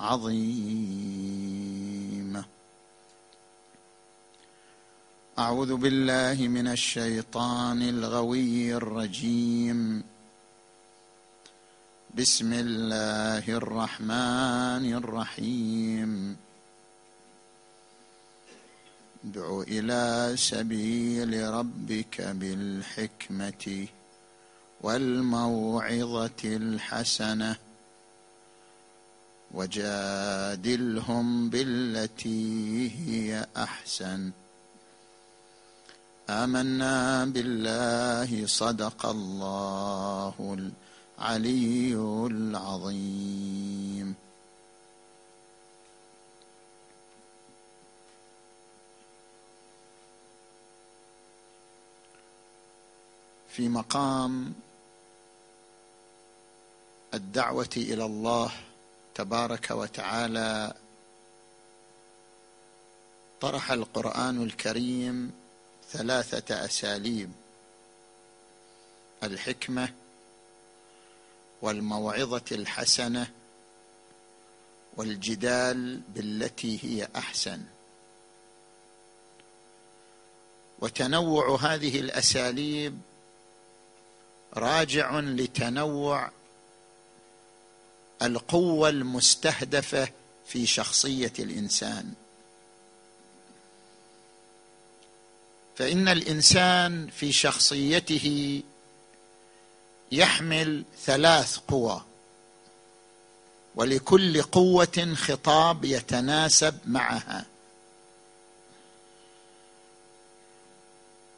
عظيمه أعوذ بالله من الشيطان الغوي الرجيم. بسم الله الرحمن الرحيم. ادع إلى سبيل ربك بالحكمة والموعظة الحسنة. وجادلهم بالتي هي أحسن. آمنا بالله صدق الله العلي العظيم. في مقام الدعوة إلى الله تبارك وتعالى طرح القرآن الكريم ثلاثة أساليب. الحكمة والموعظة الحسنة والجدال بالتي هي أحسن. وتنوع هذه الأساليب راجع لتنوع القوة المستهدفة في شخصية الإنسان. فإن الإنسان في شخصيته يحمل ثلاث قوى ولكل قوة خطاب يتناسب معها.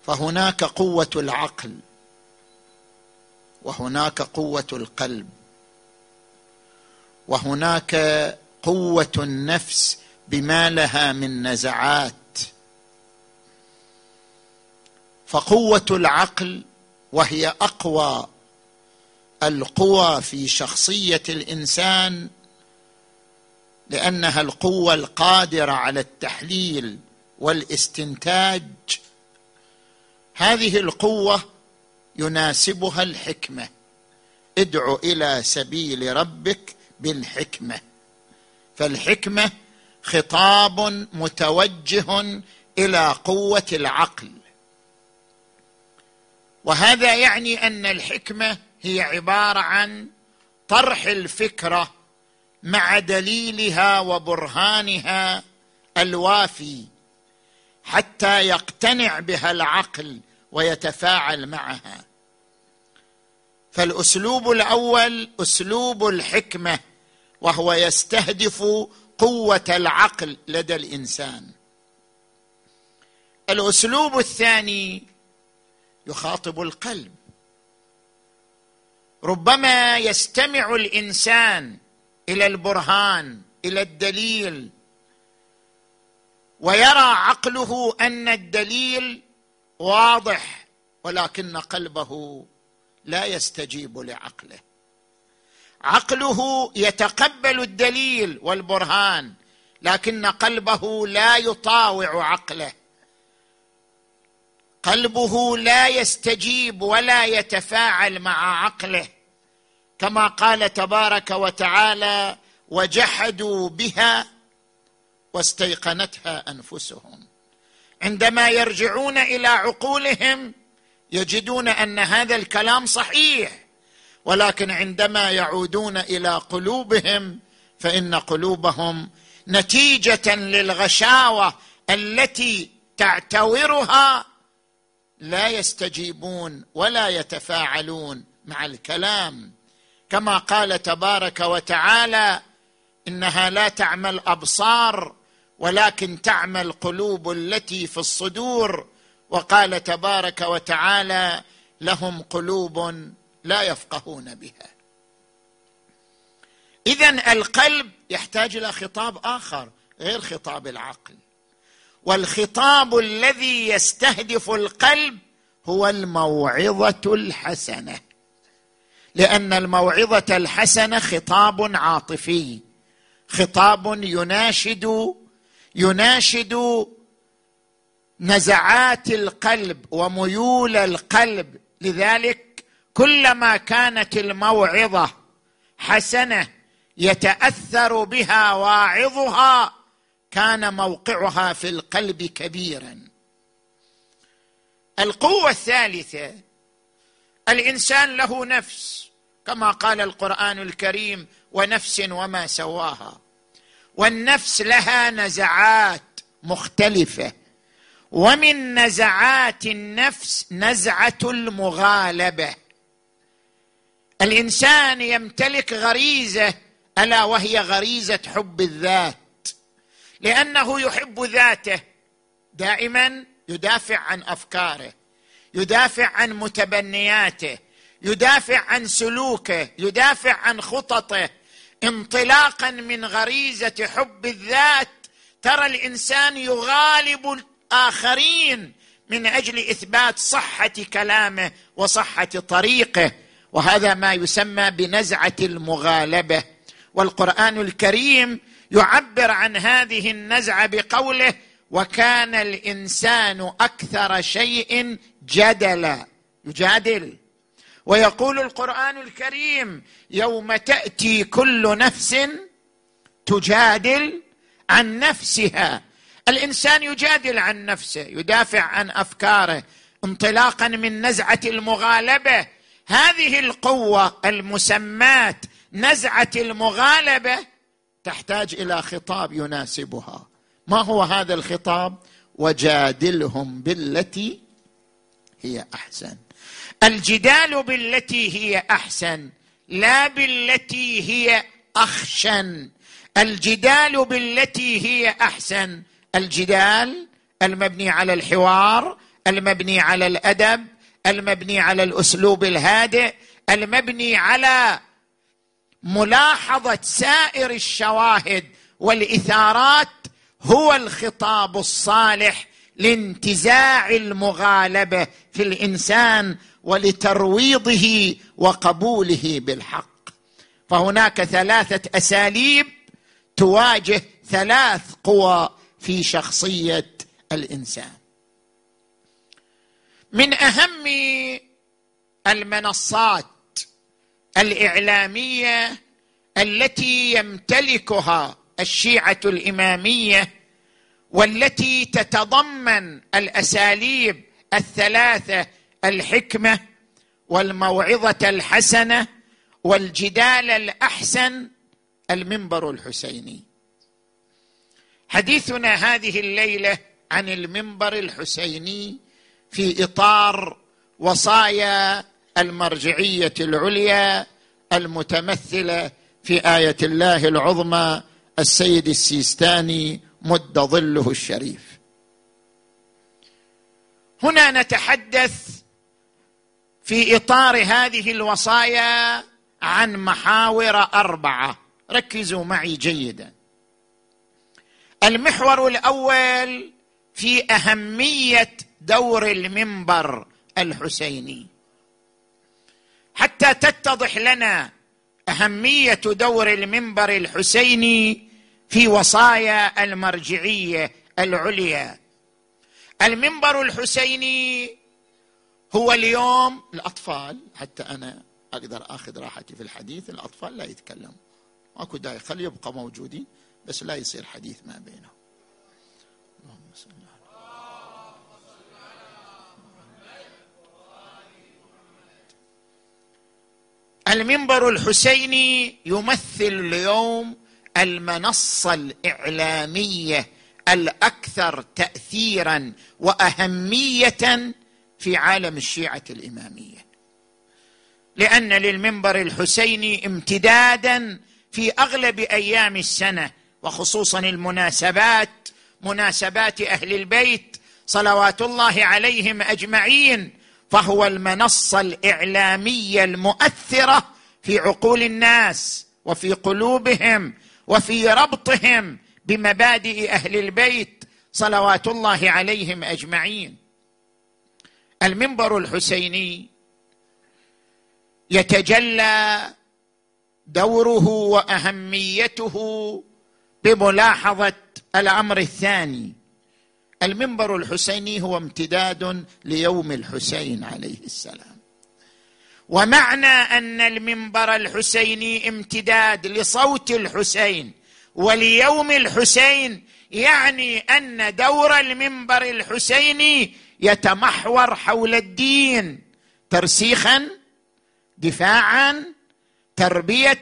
فهناك قوة العقل وهناك قوة القلب. وهناك قوة النفس بما لها من نزعات. فقوة العقل وهي أقوى القوى في شخصية الإنسان لأنها القوة القادرة على التحليل والاستنتاج. هذه القوة يناسبها الحكمة. ادع إلى سبيل ربك بالحكمة. فالحكمة خطاب متوجه إلى قوة العقل. وهذا يعني أن الحكمة هي عبارة عن طرح الفكرة مع دليلها وبرهانها الوافي حتى يقتنع بها العقل ويتفاعل معها. فالأسلوب الأول أسلوب الحكمة. وهو يستهدف قوة العقل لدى الإنسان. الأسلوب الثاني يخاطب القلب. ربما يستمع الإنسان إلى البرهان إلى الدليل ويرى عقله أن الدليل واضح ولكن قلبه لا يستجيب لعقله. عقله يتقبل الدليل والبرهان لكن قلبه لا يطاوع عقله. قلبه لا يستجيب ولا يتفاعل مع عقله. كما قال تبارك وتعالى وجحدوا بها واستيقنتها أنفسهم عندما يرجعون إلى عقولهم يجدون أن هذا الكلام صحيح. ولكن عندما يعودون إلى قلوبهم فإن قلوبهم نتيجة للغشاوة التي تعتورها لا يستجيبون ولا يتفاعلون مع الكلام. كما قال تبارك وتعالى إنها لا تعمى الابصار ولكن تعمى القلوب التي في الصدور. وقال تبارك وتعالى لهم قلوب لا يفقهون بها. اذا القلب يحتاج إلى خطاب آخر غير خطاب العقل. والخطاب الذي يستهدف القلب هو الموعظة الحسنة. لأن الموعظة الحسنة خطاب عاطفي خطاب يناشد يناشد نزعات القلب وميول القلب. لذلك كلما كانت الموعظة حسنة يتأثر بها واعظها كان موقعها في القلب كبيرا. القوة الثالثة الإنسان له نفس كما قال القرآن الكريم ونفس وما سواها. والنفس لها نزعات مختلفة. ومن نزعات النفس نزعة المغالبة. الإنسان يمتلك غريزة ألا وهي غريزة حب الذات. لأنه يحب ذاته دائما يدافع عن أفكاره يدافع عن متبنياته يدافع عن سلوكه يدافع عن خططه. انطلاقا من غريزة حب الذات ترى الإنسان يغالب الآخرين من أجل إثبات صحة كلامه وصحة طريقه. وهذا ما يسمى بنزعة المغالبة. والقرآن الكريم يعبر عن هذه النزعة بقوله وكان الإنسان أكثر شيء جدلا. يجادل. ويقول القرآن الكريم يوم تأتي كل نفس تجادل عن نفسها. الإنسان يجادل عن نفسه يدافع عن أفكاره انطلاقا من نزعة المغالبة. هذه القوة المسماة نزعة المغالبة تحتاج إلى خطاب يناسبها. ما هو هذا الخطاب؟ وجادلهم بالتي هي أحسن. الجدال بالتي هي أحسن لا بالتي هي أخشن. الجدال بالتي هي أحسن الجدال المبني على الحوار المبني على الأدب المبني على الأسلوب الهادئ المبني على ملاحظة سائر الشواهد والإثارات هو الخطاب الصالح لانتزاع المغالبة في الإنسان ولترويضه وقبوله بالحق. فهناك ثلاثة أساليب تواجه ثلاث قوى في شخصية الإنسان. من أهم المنصات الإعلامية التي يمتلكها الشيعة الإمامية والتي تتضمن الأساليب الثلاثة الحكمة والموعظة الحسنة والجدال الأحسن المنبر الحسيني. حديثنا هذه الليلة عن المنبر الحسيني في إطار وصايا المرجعية العليا المتمثلة في آية الله العظمى السيد السيستاني مد ظله الشريف. هنا نتحدث في إطار هذه الوصايا عن محاور أربعة. ركزوا معي جيدا. المحور الأول في أهمية دور المنبر الحسيني. حتى تتضح لنا أهمية دور المنبر الحسيني في وصايا المرجعية العليا. المنبر الحسيني هو اليوم الأطفال حتى أنا أقدر آخذ راحتي في الحديث الأطفال لا يتكلموا. ماكو داعي خلي يبقى موجودين بس لا يصير حديث ما بينهم اللهم صل المنبر الحسيني يمثل اليوم المنصة الإعلامية الأكثر تاثيرا وأهمية في عالم الشيعة الإمامية. لأن للمنبر الحسيني امتدادا في أغلب أيام السنة وخصوصا المناسبات مناسبات أهل البيت صلوات الله عليهم أجمعين فهو المنصة الإعلامية المؤثرة في عقول الناس وفي قلوبهم وفي ربطهم بمبادئ أهل البيت صلوات الله عليهم أجمعين. المنبر الحسيني يتجلى دوره وأهميته بملاحظة الأمر الثاني. المنبر الحسيني هو امتداد ليوم الحسين عليه السلام. ومعنى أن المنبر الحسيني امتداد لصوت الحسين وليوم الحسين يعني أن دور المنبر الحسيني يتمحور حول الدين ترسيخا دفاعا تربيه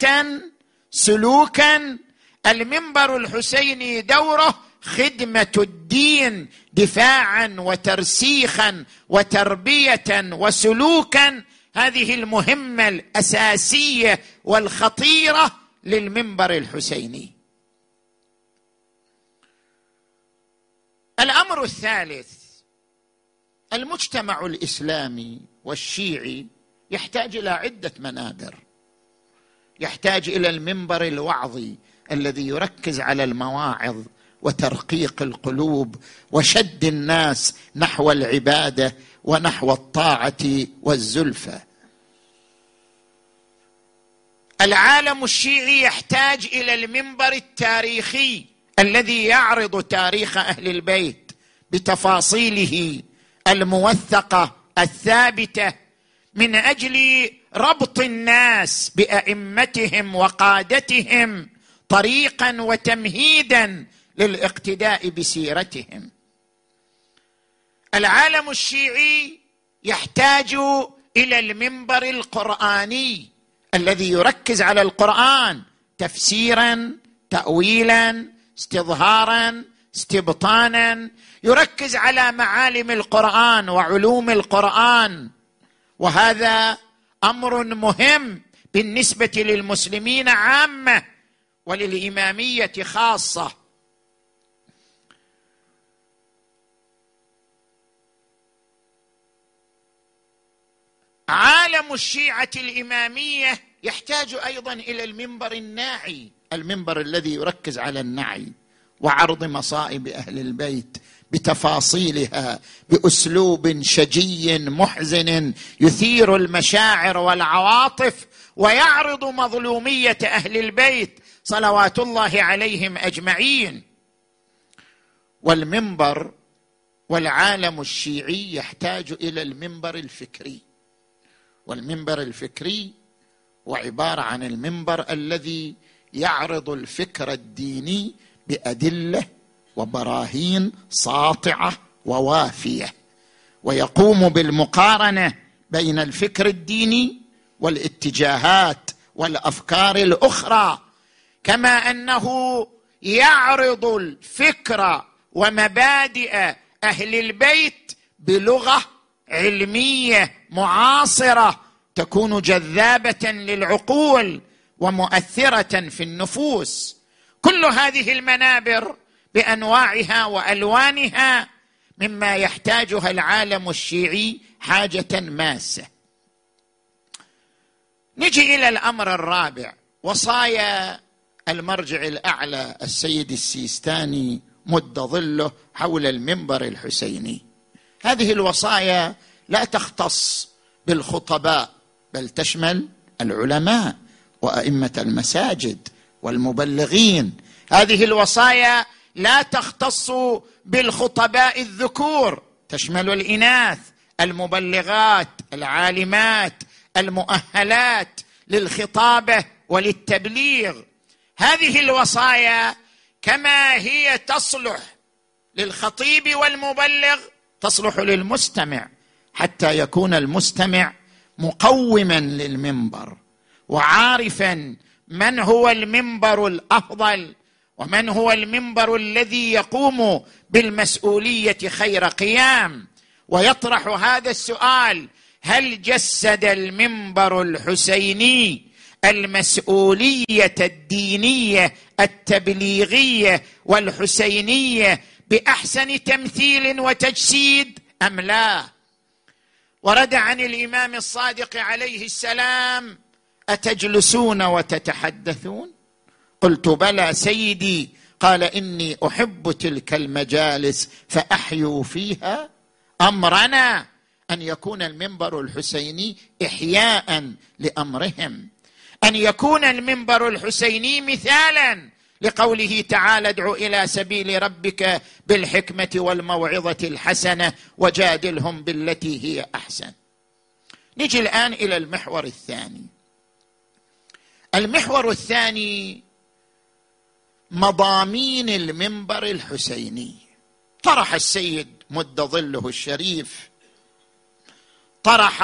سلوكا. المنبر الحسيني دوره خدمة الدين دفاعا وترسيخا وتربية وسلوكا. هذه المهمة الأساسية والخطيرة للمنبر الحسيني. الأمر الثالث المجتمع الإسلامي والشيعي يحتاج إلى عدة منابر. يحتاج إلى المنبر الوعظي الذي يركز على المواعظ وترقيق القلوب وشد الناس نحو العبادة ونحو الطاعة والزلفى. العالم الشيعي يحتاج إلى المنبر التاريخي الذي يعرض تاريخ أهل البيت بتفاصيله الموثقة الثابتة من أجل ربط الناس بأئمتهم وقادتهم طريقا وتمهيدا للاقتداء بسيرتهم. العالم الشيعي يحتاج إلى المنبر القرآني الذي يركز على القرآن تفسيرا تاويلا استظهارا استبطانا. يركز على معالم القرآن وعلوم القرآن. وهذا أمر مهم بالنسبة للمسلمين عامة وللإمامية خاصة. عالم الشيعة الإمامية يحتاج أيضا إلى المنبر الناعي المنبر الذي يركز على النعي وعرض مصائب أهل البيت بتفاصيلها بأسلوب شجي محزن يثير المشاعر والعواطف ويعرض مظلومية أهل البيت صلوات الله عليهم أجمعين. والمنبر والعالم الشيعي يحتاج إلى المنبر الفكري. والمنبر الفكري هو عبارة عن المنبر الذي يعرض الفكر الديني بأدلة وبراهين ساطعة ووافية ويقوم بالمقارنة بين الفكر الديني والاتجاهات والأفكار الأخرى كما أنه يعرض الفكر ومبادئ أهل البيت بلغة علمية معاصرة تكون جذابة للعقول ومؤثرة في النفوس. كل هذه المنابر بأنواعها وألوانها مما يحتاجها العالم الشيعي حاجة ماسة. نجي إلى الأمر الرابع وصايا المرجع الأعلى السيد السيستاني مد ظله حول المنبر الحسيني. هذه الوصايا لا تختص بالخطباء بل تشمل العلماء وأئمة المساجد والمبلغين. هذه الوصايا لا تختص بالخطباء الذكور تشمل الإناث المبلغات العالمات المؤهلات للخطابة وللتبليغ. هذه الوصايا كما هي تصلح للخطيب والمبلغ تصلح للمستمع حتى يكون المستمع مقوما للمنبر وعارفا من هو المنبر الأفضل ومن هو المنبر الذي يقوم بالمسؤولية خير قيام. ويطرح هذا السؤال هل جسد المنبر الحسيني المسؤولية الدينية التبليغية والحسينية بأحسن تمثيل وتجسيد أم لا؟ ورد عن الإمام الصادق عليه السلام أتجلسون وتتحدثون؟ قلت بلى سيدي قال إني أحب تلك المجالس فاحيوا فيها أمرنا أن يكون المنبر الحسيني احياء لأمرهم. أن يكون المنبر الحسيني مثالا لقوله تعالى ادع إلى سبيل ربك بالحكمة والموعظة الحسنة وجادلهم بالتي هي أحسن. نجي الآن إلى المحور الثاني. المحور الثاني مضامين المنبر الحسيني. طرح السيد مد ظله الشريف. طرح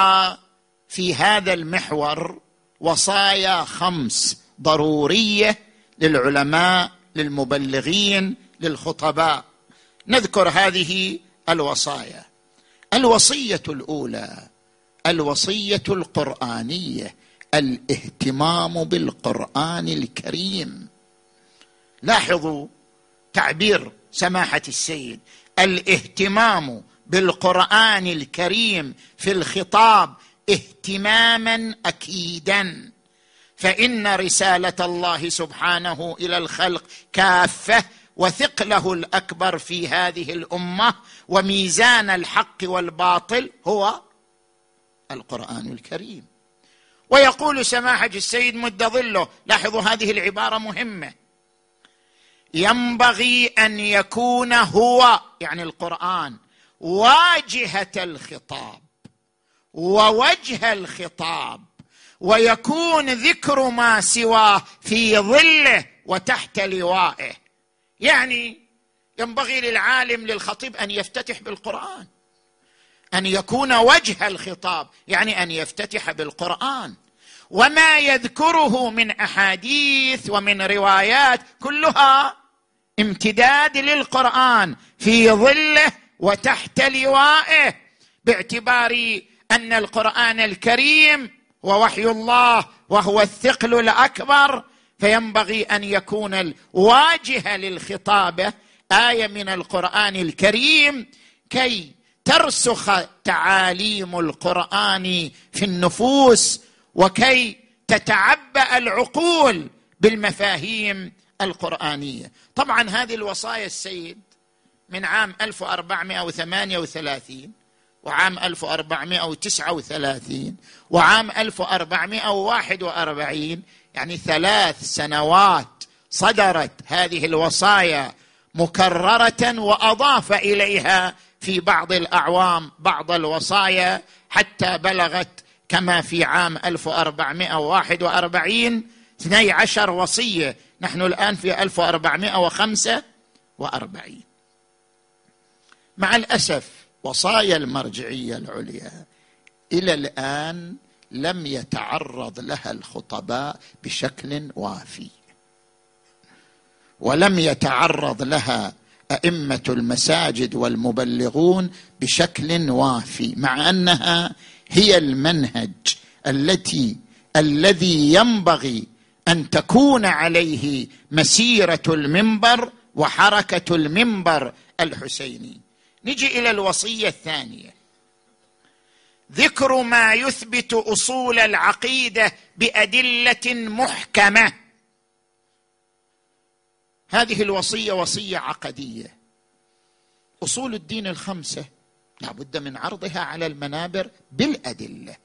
في هذا المحور وصايا خمس ضرورية للعلماء للمبلغين للخطباء. نذكر هذه الوصايا. الوصية الأولى الوصية القرآنية الاهتمام بالقرآن الكريم. لاحظوا تعبير سماحة السيد. الاهتمام بالقرآن الكريم في الخطاب اهتماما اكيدا. فإن رسالة الله سبحانه إلى الخلق كافة وثقله الأكبر في هذه الأمة وميزان الحق والباطل هو القرآن الكريم. ويقول سماحة السيد مد ظله لاحظوا هذه العبارة مهمة. ينبغي أن يكون هو يعني القرآن واجهة الخطاب ووجه الخطاب ويكون ذكر ما سواه في ظله وتحت لوائه. يعني ينبغي للعالم للخطيب أن يفتتح بالقرآن. أن يكون وجه الخطاب يعني أن يفتتح بالقرآن. وما يذكره من أحاديث ومن روايات كلها امتداد للقرآن في ظله وتحت لوائه باعتبار أن القرآن الكريم هو وحي الله وهو الثقل الأكبر فينبغي أن يكون الواجهه للخطابة آية من القرآن الكريم كي ترسخ تعاليم القرآن في النفوس وكي تتعبأ العقول بالمفاهيم القرآنية. طبعا هذه الوصايا السيد من عام 1438 وعام 1439 وعام 1441 يعني ثلاث سنوات صدرت هذه الوصايا مكررة وأضاف إليها في بعض الأعوام بعض الوصايا حتى بلغت كما في عام 1441 12 وصية. نحن الآن في 1445 مع الأسف وصايا المرجعية العليا. إلى الآن لم يتعرض لها الخطباء بشكل وافي. ولم يتعرض لها أئمة المساجد والمبلغون بشكل وافي مع أنها هي المنهج التي الذي ينبغي أن تكون عليه مسيرة المنبر وحركة المنبر الحسيني. نجي إلى الوصية الثانية. ذكر ما يثبت أصول العقيدة بأدلة محكمة. هذه الوصية وصية عقدية. أصول الدين الخمسة لا بد من عرضها على المنابر بالأدلة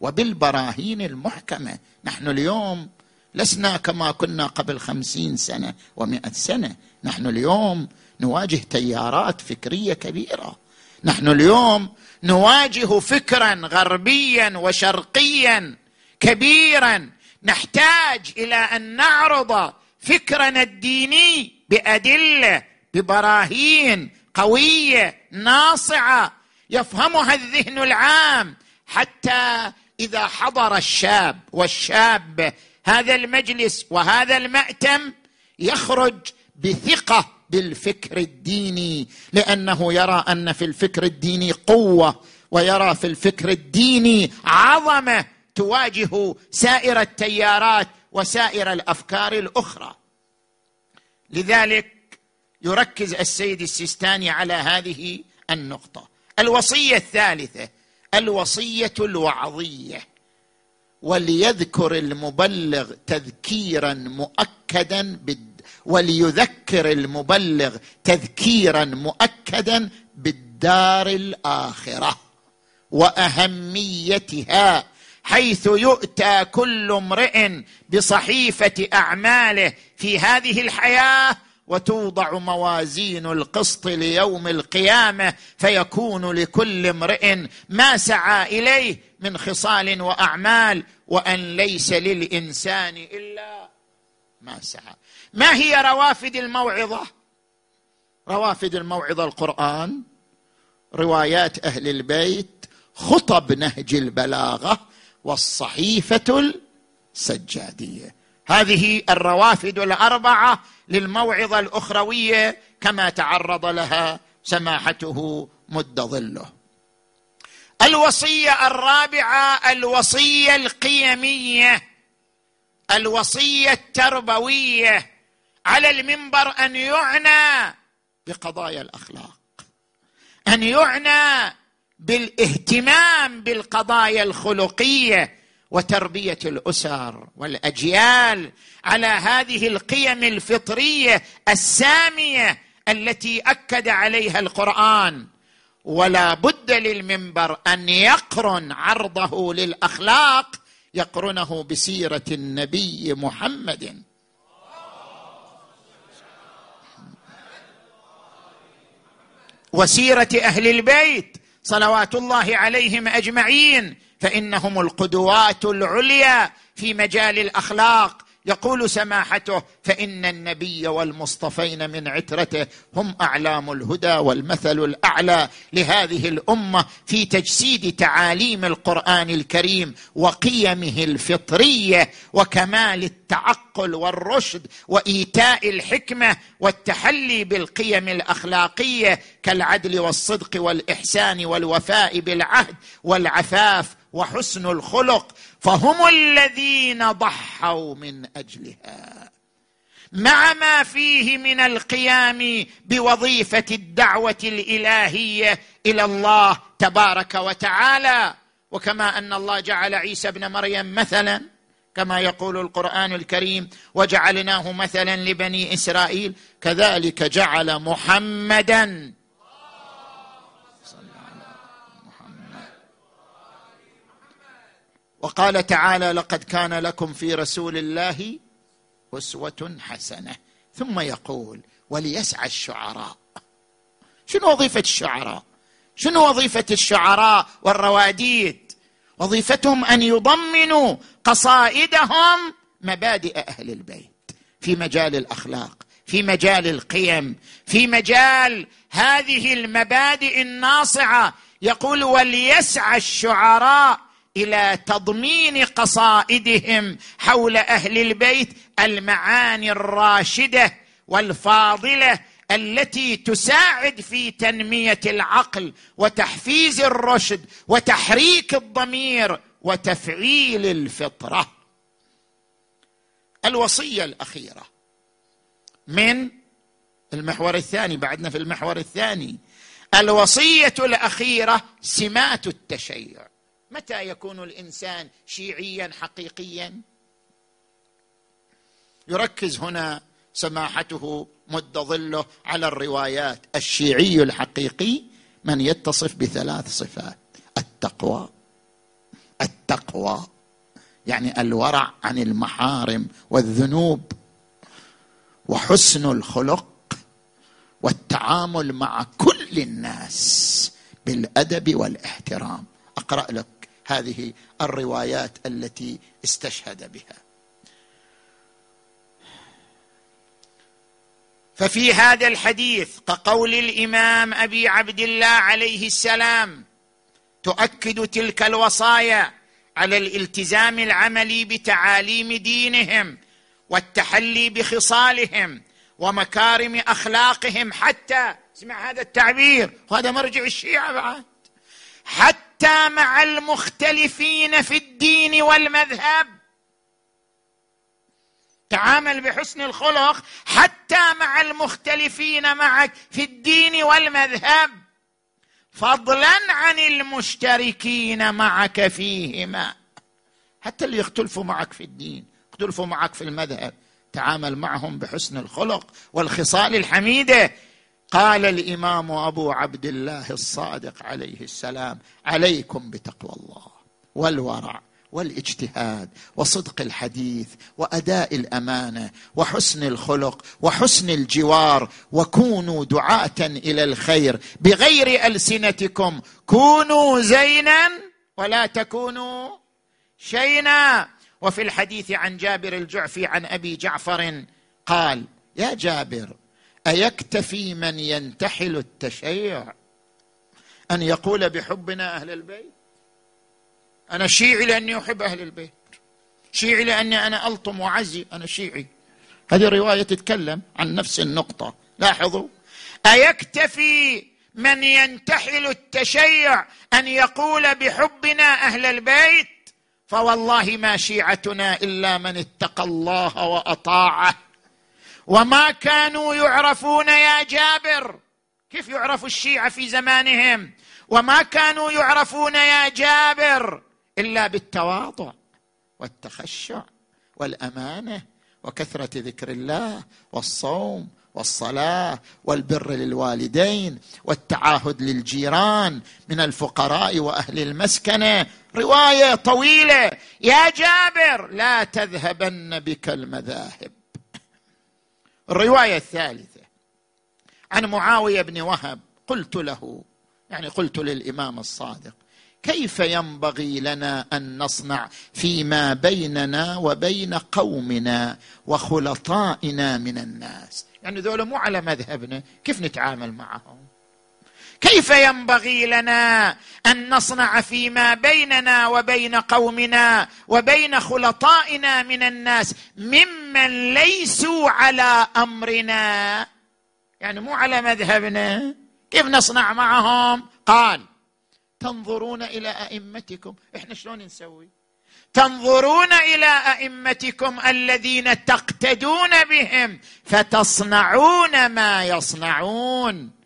وبالبراهين المحكمة. نحن اليوم لسنا كما كنا قبل خمسين سنة ومئة سنة. نحن اليوم نواجه تيارات فكرية كبيرة. نحن اليوم نواجه فكرا غربيا وشرقيا كبيرا. نحتاج إلى أن نعرض فكرنا الديني بأدلة ببراهين قوية ناصعة يفهمها الذهن العام. حتى إذا حضر الشاب والشابة هذا المجلس وهذا المأتم يخرج بثقة بالفكر الديني لأنه يرى أن في الفكر الديني قوة ويرى في الفكر الديني عظمة تواجه سائر التيارات وسائر الأفكار الأخرى. لذلك يركز السيد السيستاني على هذه النقطة. الوصية الثالثة الوصية الوعظية. وليذكر المبلغ تذكيرا مؤكدا بد وليذكر المبلغ تذكيرا مؤكدا بالدار الآخرة وأهميتها حيث يؤتى كل امرئ بصحيفة أعماله في هذه الحياة وتوضع موازين القسط ليوم القيامة فيكون لكل امرئ ما سعى إليه من خصال وأعمال وأن ليس للإنسان إلا ما سعى. ما هي روافد الموعظة؟ روافد الموعظة القرآن روايات أهل البيت خطب نهج البلاغة والصحيفة السجادية. هذه الروافد الأربعة للموعظة الأخروية كما تعرض لها سماحته مد ظله. الوصية الرابعة الوصية القيمية. الوصية التربوية على المنبر أن يعنى بقضايا الأخلاق أن يعنى بالاهتمام بالقضايا الخلقية وتربية الأسر والأجيال على هذه القيم الفطرية السامية التي أكد عليها القرآن. ولا بد للمنبر أن يقرن عرضه للأخلاق يقرنه بسيرة النبي محمد. وسيرة أهل البيت صلوات الله عليهم أجمعين فإنهم القدوات العليا في مجال الأخلاق. يقول سماحته فإن النبي والمصطفين من عترته هم أعلام الهدى والمثل الأعلى لهذه الأمة في تجسيد تعاليم القرآن الكريم وقيمه الفطرية وكمال التعقل والرشد وإيتاء الحكمة والتحلي بالقيم الأخلاقية كالعدل والصدق والإحسان والوفاء بالعهد والعفاف وحسن الخلق فهم الذين ضحوا من أجلها. مع ما فيه من القيام بوظيفة الدعوة الإلهية إلى الله تبارك وتعالى. وكما أن الله جعل عيسى ابن مريم مثلا كما يقول القرآن الكريم وجعلناه مثلا لبني إسرائيل كذلك جعل محمدا وقال تعالى لقد كان لكم في رسول الله أسوة حسنة. ثم يقول وليسعى الشعراء. شنو وظيفة الشعراء؟ شنو وظيفة الشعراء والرواديد؟ وظيفتهم أن يضمنوا قصائدهم مبادئ أهل البيت في مجال الأخلاق في مجال القيم في مجال هذه المبادئ الناصعة. يقول وليسعى الشعراء. إلى تضمين قصائدهم حول أهل البيت المعاني الراشدة والفاضلة التي تساعد في تنمية العقل وتحفيز الرشد وتحريك الضمير وتفعيل الفطرة. الوصية الأخيرة من المحور الثاني بعدنا في المحور الثاني. الوصية الأخيرة سمات التشيع. متى يكون الإنسان شيعيا حقيقيا؟ يركز هنا سماحته مد ظله على الروايات. الشيعي الحقيقي من يتصف بثلاث صفات. التقوى. التقوى. يعني الورع عن المحارم والذنوب. وحسن الخلق. والتعامل مع كل الناس بالأدب والاحترام. أقرأ لك هذه الروايات التي استشهد بها. ففي هذا الحديث كقول الإمام أبي عبد الله عليه السلام تؤكد تلك الوصايا على الالتزام العملي بتعاليم دينهم والتحلي بخصالهم ومكارم أخلاقهم حتى اسمع هذا التعبير وهذا مرجع الشيعة بعد حتى مع المختلفين في الدين والمذهب. تعامل بحسن الخلق حتى مع المختلفين معك في الدين والمذهب. فضلا عن المشتركين معك فيهما. حتى اللي يختلفوا معك في الدين يختلفوا معك في المذهب. تعامل معهم بحسن الخلق والخصال الحميدة. قال الإمام أبو عبد الله الصادق عليه السلام عليكم بتقوى الله والورع والاجتهاد وصدق الحديث وأداء الأمانة وحسن الخلق وحسن الجوار وكونوا دعاة إلى الخير بغير ألسنتكم. كونوا زينا ولا تكونوا شينا. وفي الحديث عن جابر الجعفي عن أبي جعفر قال يا جابر أيكتفي من ينتحل التشيع؟ أن يقول بحبنا أهل البيت؟ أنا شيعي لأني أحب أهل البيت. شيعي لأني أنا ألطم وعزي. أنا شيعي. هذه الرواية تتكلم عن نفس النقطة. لاحظوا. أيكتفي من ينتحل التشيع أن يقول بحبنا أهل البيت؟ فوالله ما شيعتنا إلا من اتقى الله وأطاعه. وما كانوا يعرفون يا جابر. كيف يعرف الشيعة في زمانهم؟ وما كانوا يعرفون يا جابر إلا بالتواضع والتخشع والأمانة وكثرة ذكر الله والصوم والصلاة والبر للوالدين والتعاهد للجيران من الفقراء وأهل المسكنة. رواية طويلة. يا جابر لا تذهبن بك المذاهب. الرواية الثالثة. عن معاوية بن وهب قلت له يعني قلت للإمام الصادق كيف ينبغي لنا أن نصنع فيما بيننا وبين قومنا وخلطائنا من الناس؟ يعني ذولا مو على مذهبنا كيف نتعامل معهم؟ كيف ينبغي لنا أن نصنع فيما بيننا وبين قومنا وبين خلطائنا من الناس ممن ليسوا على أمرنا؟ يعني مو على مذهبنا. كيف نصنع معهم؟ قال تنظرون إلى أئمتكم. إحنا شلون نسوي؟ تنظرون إلى أئمتكم الذين تقتدون بهم فتصنعون ما يصنعون.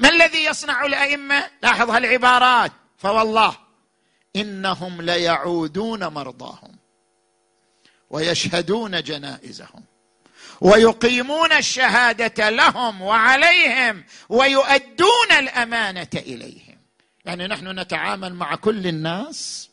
ما الذي يصنع الأئمة؟ لاحظ هالعبارات. فوالله إنهم ليعودون مرضاهم ويشهدون جنائزهم ويقيمون الشهادة لهم وعليهم ويؤدون الأمانة إليهم. يعني نحن نتعامل مع كل الناس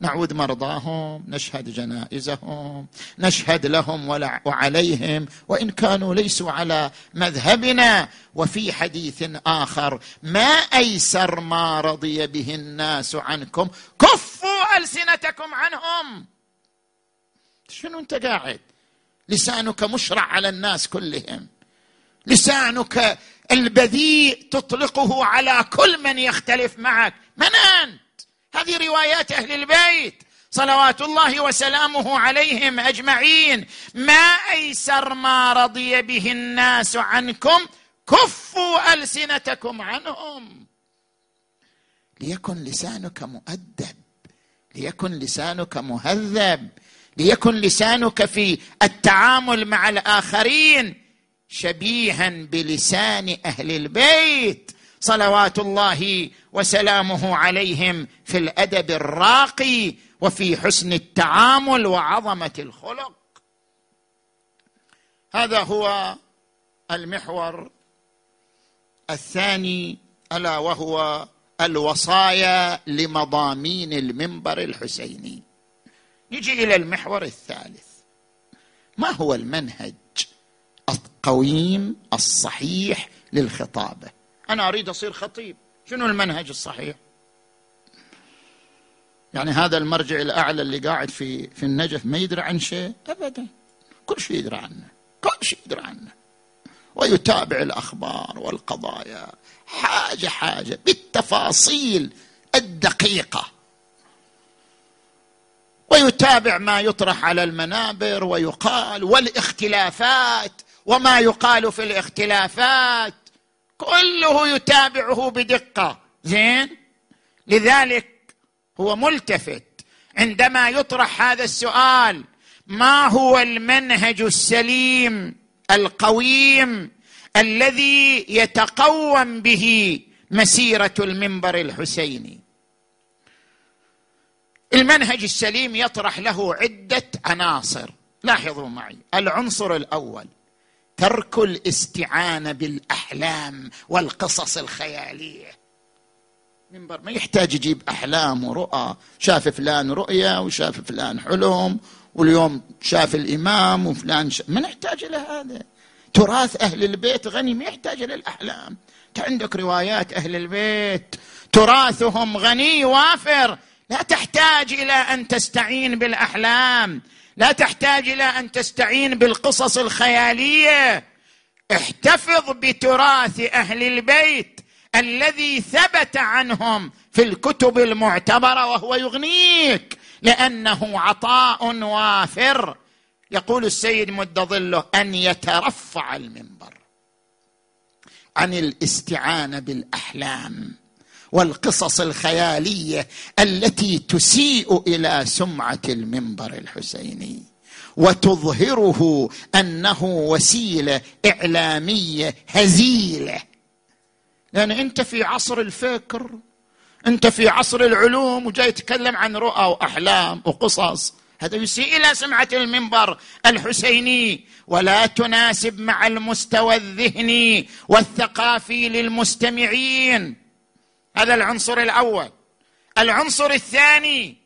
نعود مرضاهم نشهد جنائزهم نشهد لهم وعليهم وإن كانوا ليسوا على مذهبنا. وفي حديث آخر ما أيسر ما رضي به الناس عنكم؟ كفوا ألسنتكم عنهم. شنو أنت قاعد؟ لسانك مشرع على الناس كلهم. لسانك البذيء تطلقه على كل من يختلف معك. من انت هذه روايات أهل البيت. صلوات الله وسلامه عليهم أجمعين. ما أيسر ما رضي به الناس عنكم؟ كفوا ألسنتكم عنهم. ليكن لسانك مؤدب ليكن لسانك مهذب ليكن لسانك في التعامل مع الآخرين شبيها بلسان أهل البيت. صلوات الله وسلامه عليهم في الأدب الراقي وفي حسن التعامل وعظمة الخلق. هذا هو المحور الثاني ألا وهو الوصايا لمضامين المنبر الحسيني. نجي إلى المحور الثالث. ما هو المنهج القويم الصحيح للخطابة؟ أنا أريد أصير خطيب. شنو المنهج الصحيح؟ يعني هذا المرجع الأعلى اللي قاعد في في النجف ما يدري عن شيء ابدا. كل شيء يدري عنه. كل شيء يدري عنه. ويتابع الأخبار والقضايا. حاجة حاجة. بالتفاصيل الدقيقة. ويتابع ما يطرح على المنابر ويقال والاختلافات وما يقال في الاختلافات. كله يتابعه بدقة. زين؟ لذلك هو ملتفت. عندما يطرح هذا السؤال ما هو المنهج السليم القويم الذي يتقوم به مسيرة المنبر الحسيني؟ المنهج السليم يطرح له عدة عناصر. لاحظوا معي العنصر الأول. ترك الاستعانة بالأحلام والقصص الخيالية. منبر ما يحتاج يجيب أحلام ورؤى. شاف فلان رؤيا وشاف فلان حلم واليوم شاف الإمام وفلان ش... ما نحتاج إلى هذا. تراث أهل البيت غني ما يحتاج إلى الأحلام. أنت عندك روايات أهل البيت. تراثهم غني وافر. لا تحتاج إلى أن تستعين بالأحلام. لا تحتاج إلى أن تستعين بالقصص الخيالية. احتفظ بتراث أهل البيت الذي ثبت عنهم في الكتب المعتبرة وهو يغنيك لأنه عطاء وافر. يقول السيد مد ظله أن يترفع المنبر عن الاستعانة بالأحلام. والقصص الخيالية التي تسيء إلى سمعة المنبر الحسيني. وتظهره أنه وسيلة إعلامية هزيلة. لأن أنت في عصر الفكر أنت في عصر العلوم وجاي تتكلم عن رؤى وأحلام وقصص. هذا يسيء إلى سمعة المنبر الحسيني. ولا تناسب مع المستوى الذهني والثقافي للمستمعين. هذا العنصر الأول. العنصر الثاني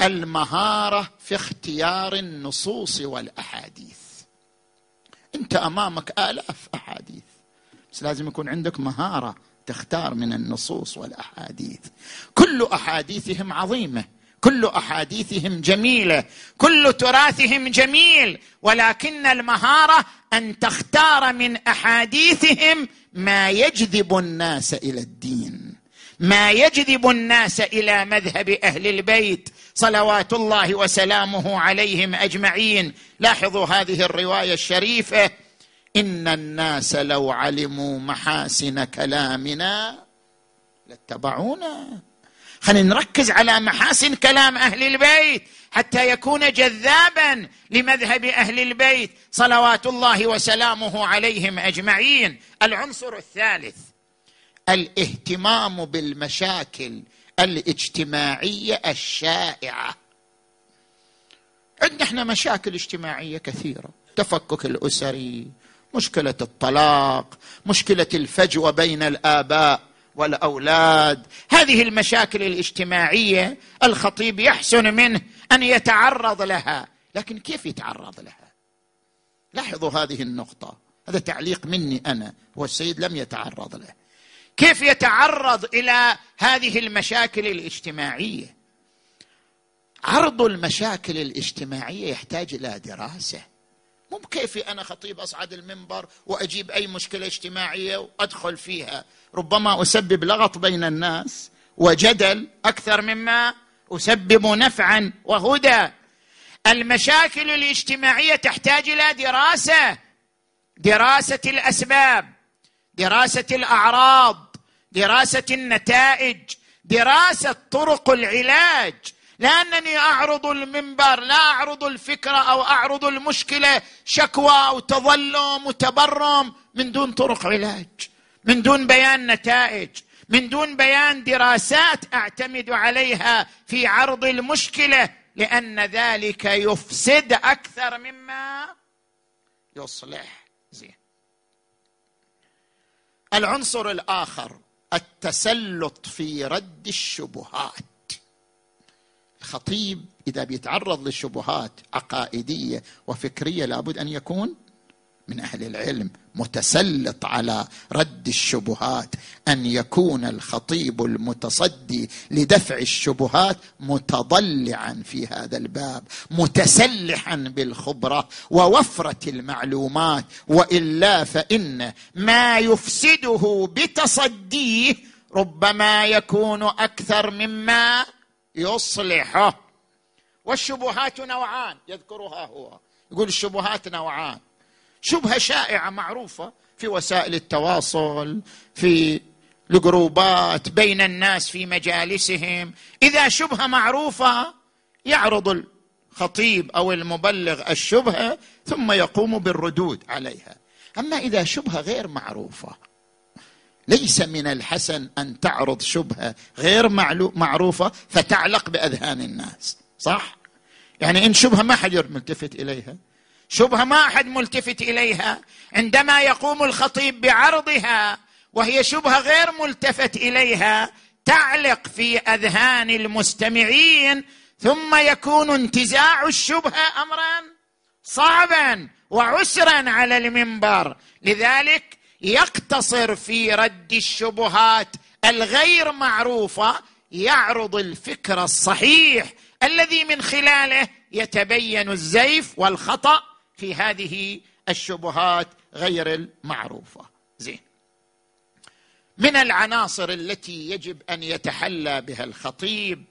المهارة في اختيار النصوص والأحاديث. أنت أمامك آلاف أحاديث. بس لازم يكون عندك مهارة تختار من النصوص والأحاديث. كل أحاديثهم عظيمة. كل أحاديثهم جميلة كل تراثهم جميل ولكن المهارة أن تختار من أحاديثهم ما يجذب الناس إلى الدين ما يجذب الناس إلى مذهب أهل البيت. صلوات الله وسلامه عليهم أجمعين. لاحظوا هذه الرواية الشريفة. إن الناس لو علموا محاسن كلامنا لاتبعونا. خلينا نركز على محاسن كلام أهل البيت حتى يكون جذابا لمذهب أهل البيت. صلوات الله وسلامه عليهم أجمعين. العنصر الثالث الاهتمام بالمشاكل الاجتماعية الشائعة. عندنا إحنا مشاكل اجتماعية كثيرة. التفكك الأسري مشكلة الطلاق مشكلة الفجوة بين الآباء. والأولاد. هذه المشاكل الاجتماعية الخطيب يحسن منه أن يتعرض لها. لكن كيف يتعرض لها؟ لاحظوا هذه النقطة. هذا تعليق مني أنا والسيد لم يتعرض له. كيف يتعرض إلى هذه المشاكل الاجتماعية؟ عرض المشاكل الاجتماعية يحتاج إلى دراسة. مو بكيفي أنا خطيب أصعد المنبر وأجيب أي مشكلة اجتماعية وأدخل فيها. ربما أسبب لغط بين الناس وجدل أكثر مما أسبب نفعا وهدى. المشاكل الاجتماعية تحتاج إلى دراسة. دراسة الأسباب دراسة الأعراض دراسة النتائج دراسة طرق العلاج. لأنني أعرض المنبر لا أعرض الفكرة أو أعرض المشكلة شكوى أو تظلم وتبرم من دون طرق علاج من دون بيان نتائج من دون بيان دراسات أعتمد عليها في عرض المشكلة لأن ذلك يفسد أكثر مما يصلح. زين. العنصر الآخر التسلط في رد الشبهات. الخطيب إذا بيتعرض للشبهات عقائدية وفكرية لابد أن يكون من أهل العلم متسلط على رد الشبهات أن يكون الخطيب المتصدي لدفع الشبهات متضلعا في هذا الباب متسلحا بالخبرة ووفرة المعلومات وإلا فإن ما يفسده بتصديه ربما يكون أكثر مما يصلحه والشبهات نوعان يذكرها هو. يقول الشبهات نوعان. شبهة شائعة معروفة في وسائل التواصل في الجروبات بين الناس في مجالسهم. إذا شبهة معروفة يعرض الخطيب أو المبلغ الشبهة ثم يقوم بالردود عليها. أما إذا شبهة غير معروفة ليس من الحسن أن تعرض شبهة غير معروفة فتعلق بأذهان الناس صح؟ يعني إن شبهة ما حد ملتفت إليها. شبهة ما احد ملتفت إليها. عندما يقوم الخطيب بعرضها وهي شبهة غير ملتفت إليها تعلق في أذهان المستمعين ثم يكون انتزاع الشبهة امرا صعبا وعسرا على المنبر. لذلك يقتصر في رد الشبهات الغير معروفة يعرض الفكر الصحيح الذي من خلاله يتبين الزيف والخطأ في هذه الشبهات غير المعروفة. زين. من العناصر التي يجب أن يتحلى بها الخطيب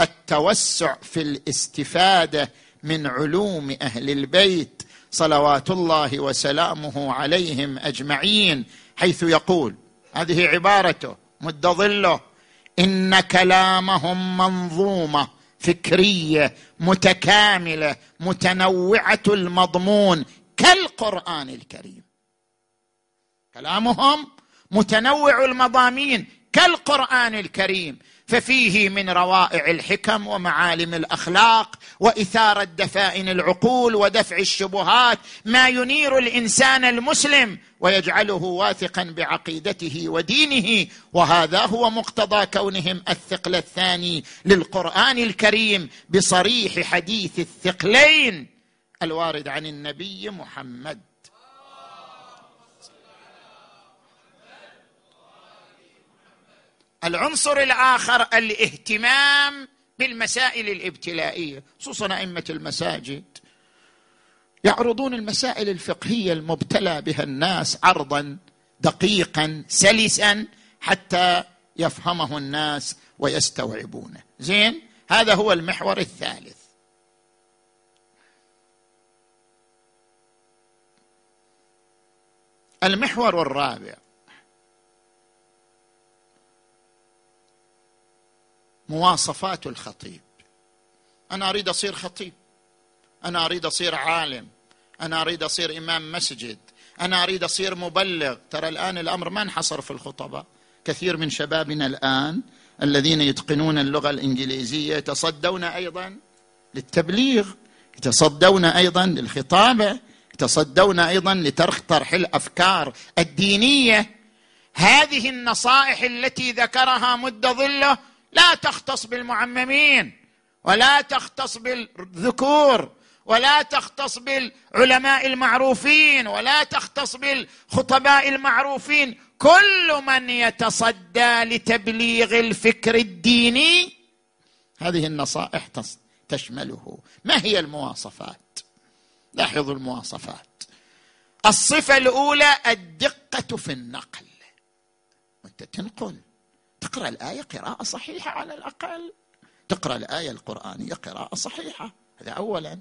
التوسع في الاستفادة من علوم أهل البيت صلوات الله وسلامه عليهم أجمعين حيث يقول هذه عبارته مد ظله إن كلامهم منظومة فكرية متكاملة متنوعة المضمون كالقرآن الكريم. كلامهم متنوع المضامين كالقرآن الكريم. ففيه من روائع الحكم ومعالم الأخلاق واثاره دفائن العقول ودفع الشبهات ما ينير الإنسان المسلم ويجعله واثقا بعقيدته ودينه. وهذا هو مقتضى كونهم الثقل الثاني للقرآن الكريم بصريح حديث الثقلين. الوارد عن النبي محمد. العنصر الآخر الاهتمام بالمسائل الابتلائية خصوصا أئمة المساجد. يعرضون المسائل الفقهية المبتلى بها الناس عرضا دقيقا سلسا حتى يفهمه الناس ويستوعبونه. زين؟ هذا هو المحور الثالث. المحور الرابع. مواصفات الخطيب. أنا أريد أصير خطيب. أنا أريد أصير عالم. أنا أريد أصير إمام مسجد. أنا أريد أصير مبلغ. ترى الآن الأمر ما انحصر في الخطباء كثير من شبابنا الآن الذين يتقنون اللغة الإنجليزية يتصدون أيضا للتبليغ يتصدون أيضا للخطابة يتصدون أيضا لطرح الأفكار الدينية. هذه النصائح التي ذكرها مد ظله لا تختص بالمعممين ولا تختص بالذكور ولا تختص بالعلماء المعروفين ولا تختص بالخطباء المعروفين كل من يتصدى لتبليغ الفكر الديني هذه النصائح تشمله. ما هي المواصفات؟ لاحظوا المواصفات. الصفة الأولى الدقة في النقل. وانت تنقل. تقرأ الآية قراءة صحيحة على الأقل. تقرأ الآية القرآنية قراءة صحيحة. هذا اولا.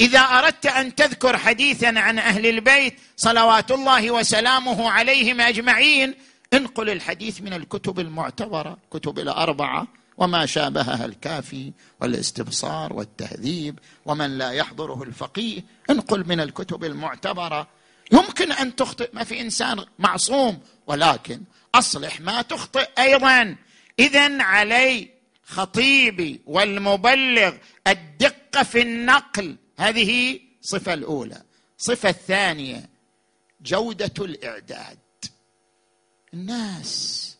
إذا أردت أن تذكر حديثا عن أهل البيت صلوات الله وسلامه عليهم أجمعين انقل الحديث من الكتب المعتبرة كتب الأربعة وما شابهها الكافي والاستبصار والتهذيب ومن لا يحضره الفقيه. انقل من الكتب المعتبرة. يمكن أن تخطئ ما في إنسان معصوم ولكن أصلح ما تخطئ أيضا. اذا علي خطيبي والمبلغ الدقة في النقل. هذه صفة الأولى. صفة الثانية جودة الإعداد. الناس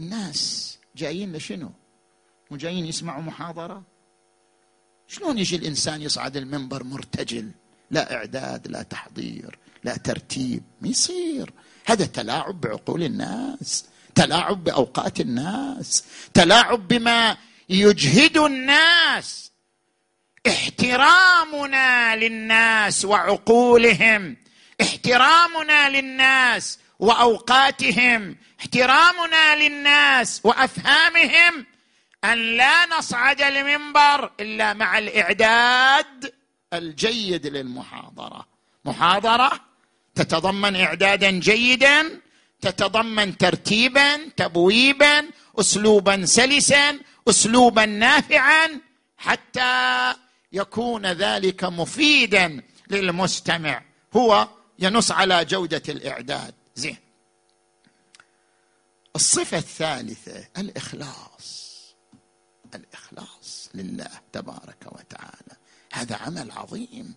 الناس جايين لشنو؟ مو جايين يسمعوا محاضرة؟ شلون يجي الإنسان يصعد المنبر مرتجل؟ لا إعداد لا تحضير لا ترتيب. ما يصير. هذا تلاعب بعقول الناس تلاعب بأوقات الناس تلاعب بما يجهد الناس. احترامنا للناس وعقولهم احترامنا للناس وأوقاتهم احترامنا للناس وأفهامهم. أن لا نصعد المنبر إلا مع الإعداد الجيد للمحاضرة. محاضرة تتضمن إعدادا جيدا تتضمن ترتيبا تبويبا أسلوبا سلسا أسلوبا نافعا حتى يكون ذلك مفيدا للمستمع. هو ينص على جودة الإعداد. زين. الصفة الثالثة الإخلاص. الإخلاص لله تبارك وتعالى. هذا عمل عظيم.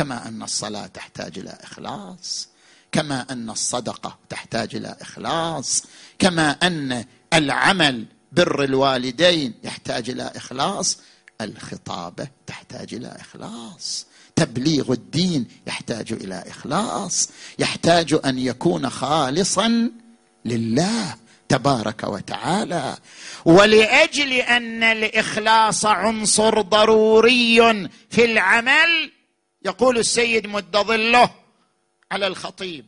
كما أن الصلاة تحتاج إلى إخلاص كما أن الصدقة تحتاج إلى إخلاص كما أن العمل بر الوالدين يحتاج إلى إخلاص الخطابة تحتاج إلى إخلاص تبليغ الدين يحتاج إلى إخلاص يحتاج أن يكون خالصا لله تبارك وتعالى. ولأجل أن الإخلاص عنصر ضروري في العمل يقول السيد مد ظله على الخطيب.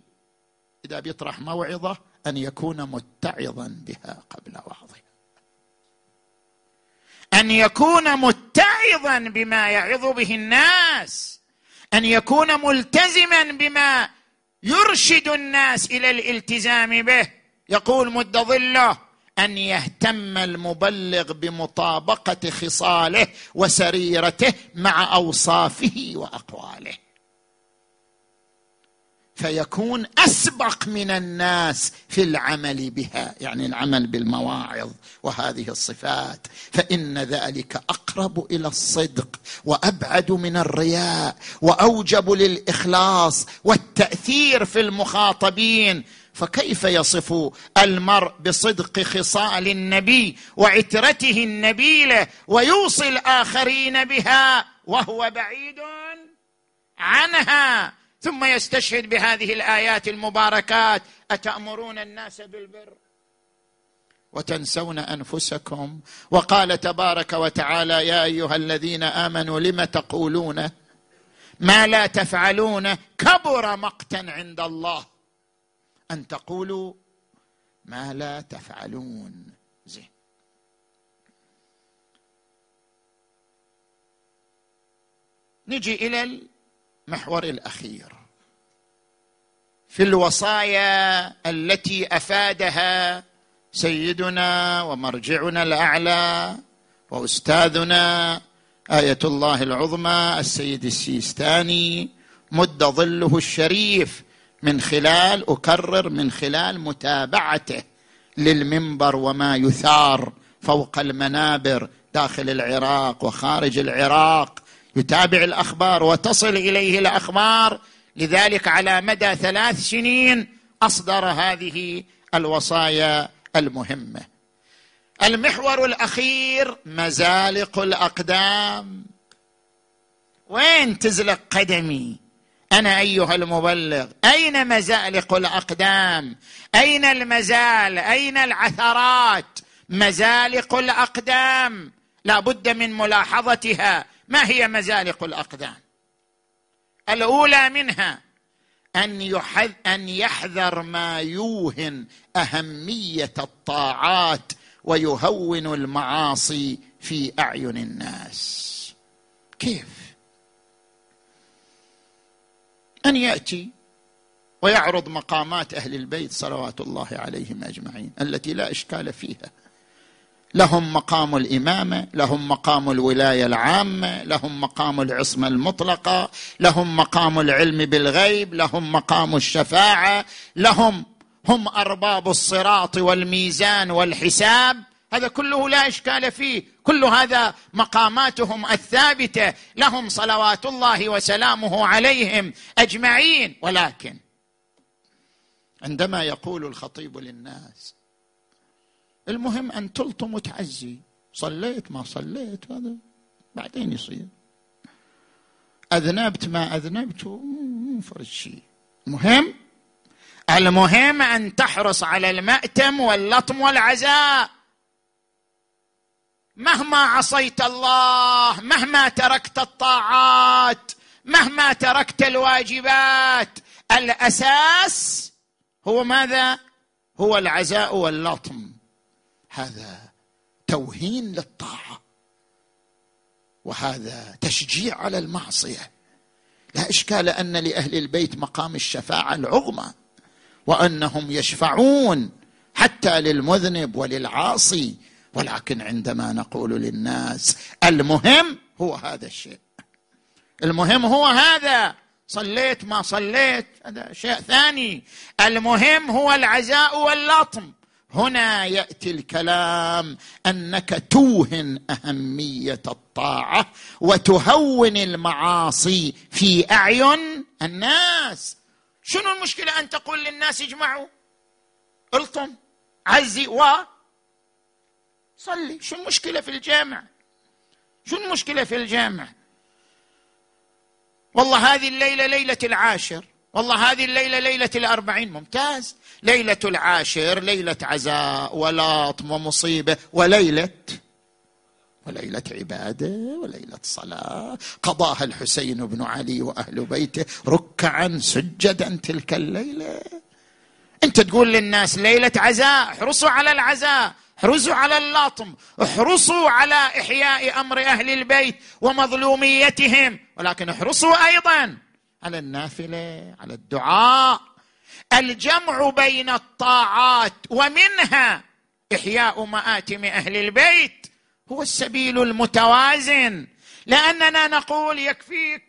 إذا بيطرح موعظة أن يكون متعظا بها قبل وعظها أن يكون متعظا بما يعظ به الناس. أن يكون ملتزما بما يرشد الناس إلى الالتزام به. يقول مد ظله أن يهتم المبلغ بمطابقة خصاله وسريرته مع أوصافه وأقواله. فيكون أسبق من الناس في العمل بها يعني العمل بالمواعظ وهذه الصفات. فإن ذلك أقرب إلى الصدق وأبعد من الرياء وأوجب للإخلاص والتأثير في المخاطبين. فكيف يصف المرء بصدق خصال النبي وعترته النبيلة ويوصي الآخرين بها وهو بعيد عنها؟ ثم يستشهد بهذه الآيات المباركات أتأمرون الناس بالبر وتنسون أنفسكم؟ وقال تبارك وتعالى يا أيها الذين آمنوا لم تقولون ما لا تفعلون كبر مقتا عند الله؟ أن تقولوا ما لا تفعلون. زين. نجي إلى المحور الأخير. في الوصايا التي أفادها سيدنا ومرجعنا الأعلى وأستاذنا آية الله العظمى السيد السيستاني مد ظله الشريف من خلال أكرر من خلال متابعته للمنبر وما يثار فوق المنابر داخل العراق وخارج العراق. يتابع الأخبار وتصل إليه الأخبار. لذلك على مدى ثلاث سنين أصدر هذه الوصايا المهمة. المحور الأخير مزالق الأقدام. وين تزلق قدمي؟ أنا أيها المبلغ أين مزالق الأقدام؟ أين المزال؟ أين العثرات؟ مزالق الأقدام. لا بد من ملاحظتها. ما هي مزالق الأقدام؟ الأولى منها أن أن يحذر ما يوهن أهمية الطاعات ويهون المعاصي في أعين الناس. كيف؟ أن يأتي ويعرض مقامات أهل البيت صلوات الله عليهم أجمعين التي لا إشكال فيها. لهم مقام الإمامة لهم مقام الولاية العامة لهم مقام العصمة المطلقة لهم مقام العلم بالغيب لهم مقام الشفاعة لهم هم أرباب الصراط والميزان والحساب. هذا كله لا إشكال فيه. كل هذا مقاماتهم الثابتة. لهم صلوات الله وسلامه عليهم أجمعين. ولكن عندما يقول الخطيب للناس المهم أن تلطم وتعزي صليت ما صليت هذا بعدين يصير. أذنبت ما أذنبت فرد شيء مهم المهم أن تحرص على المأتم واللطم والعزاء. مهما عصيت الله مهما تركت الطاعات مهما تركت الواجبات الأساس هو ماذا؟ هو العزاء واللطم. هذا توهين للطاعة. وهذا تشجيع على المعصية. لا إشكال أن لأهل البيت مقام الشفاعة العظمى وأنهم يشفعون حتى للمذنب وللعاصي. ولكن عندما نقول للناس المهم هو هذا الشيء. المهم هو هذا. صليت ما صليت هذا شيء ثاني. المهم هو العزاء واللطم. هنا يأتي الكلام أنك توهن أهمية الطاعة وتهون المعاصي في أعين الناس. شنو المشكلة أن تقول للناس اجمعوا؟ الطم عزي و صلي. شو المشكلة في الجامع؟ شو المشكلة في الجامع؟ والله هذه الليلة ليلة العاشر. والله هذه الليلة ليلة الأربعين. ممتاز. ليلة العاشر ليلة عزاء ولطم ومصيبة وليلة وليلة عبادة وليلة صلاة. قضاها الحسين بن علي وأهل بيته ركعا سجدا تلك الليلة. أنت تقول للناس ليلة عزاء احرصوا على العزاء. احرصوا على اللطم احرصوا على إحياء أمر أهل البيت ومظلوميتهم ولكن احرصوا أيضا على النافلة على الدعاء. الجمع بين الطاعات ومنها إحياء مآتم أهل البيت هو السبيل المتوازن. لأننا نقول يكفيك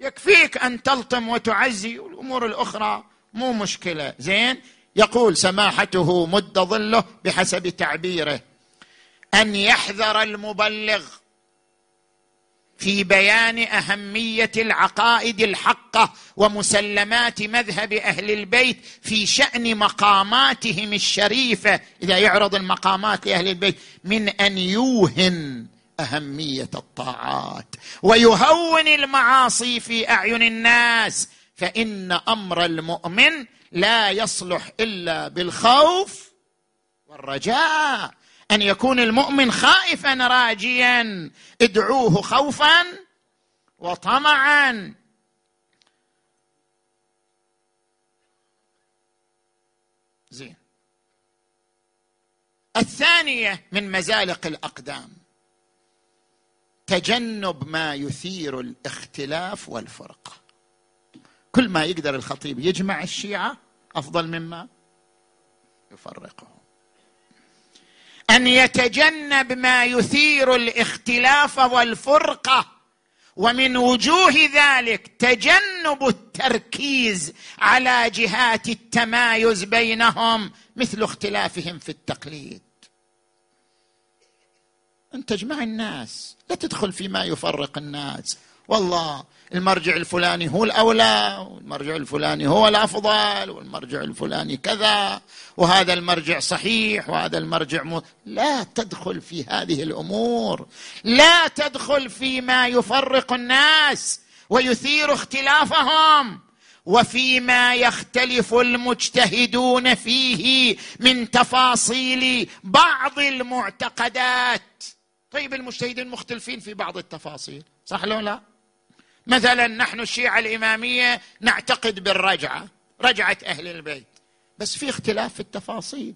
يكفيك أن تلطم وتعزي والأمور الأخرى مو مشكلة. زين؟ يقول سماحته مد ظله بحسب تعبيره. أن يحذر المبلغ في بيان أهمية العقائد الحقة ومسلمات مذهب أهل البيت في شأن مقاماتهم الشريفة. إذا يعرض المقامات لأهل البيت من أن يوهن أهمية الطاعات ويهون المعاصي في أعين الناس. فإن أمر المؤمن لا يصلح إلا بالخوف والرجاء. أن يكون المؤمن خائفا راجيا. ادعوه خوفا وطمعا. زين. الثانية من مزالق الأقدام. تجنب ما يثير الاختلاف والفرقه كل ما يقدر الخطيب يجمع الشيعة أفضل مما يفرقهم أن يتجنب ما يثير الاختلاف والفرقة ومن وجوه ذلك تجنب التركيز على جهات التمايز بينهم مثل اختلافهم في التقليد. ان تجمع الناس لا تدخل فيما يفرق الناس. والله المرجع الفلاني هو الأولى والمرجع الفلاني هو الأفضل والمرجع الفلاني كذا وهذا المرجع صحيح وهذا المرجع م... لا تدخل في هذه الأمور لا تدخل فيما يفرق الناس ويثير اختلافهم وفيما يختلف المجتهدون فيه من تفاصيل بعض المعتقدات. طيب المجتهدين مختلفين في بعض التفاصيل صح لو لا؟ مثلا نحن الشيعة الإمامية نعتقد بالرجعة رجعة أهل البيت. بس في اختلاف في التفاصيل.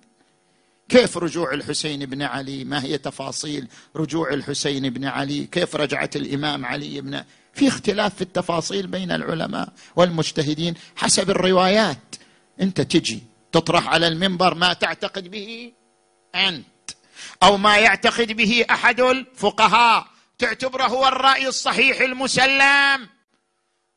كيف رجوع الحسين بن علي؟ ما هي تفاصيل رجوع الحسين بن علي؟ كيف رجعت الإمام علي بن في اختلاف في التفاصيل بين العلماء والمجتهدين حسب الروايات. أنت تجي تطرح على المنبر ما تعتقد به أنت أو ما يعتقد به أحد الفقهاء. تعتبره هو الرأي الصحيح المسلم.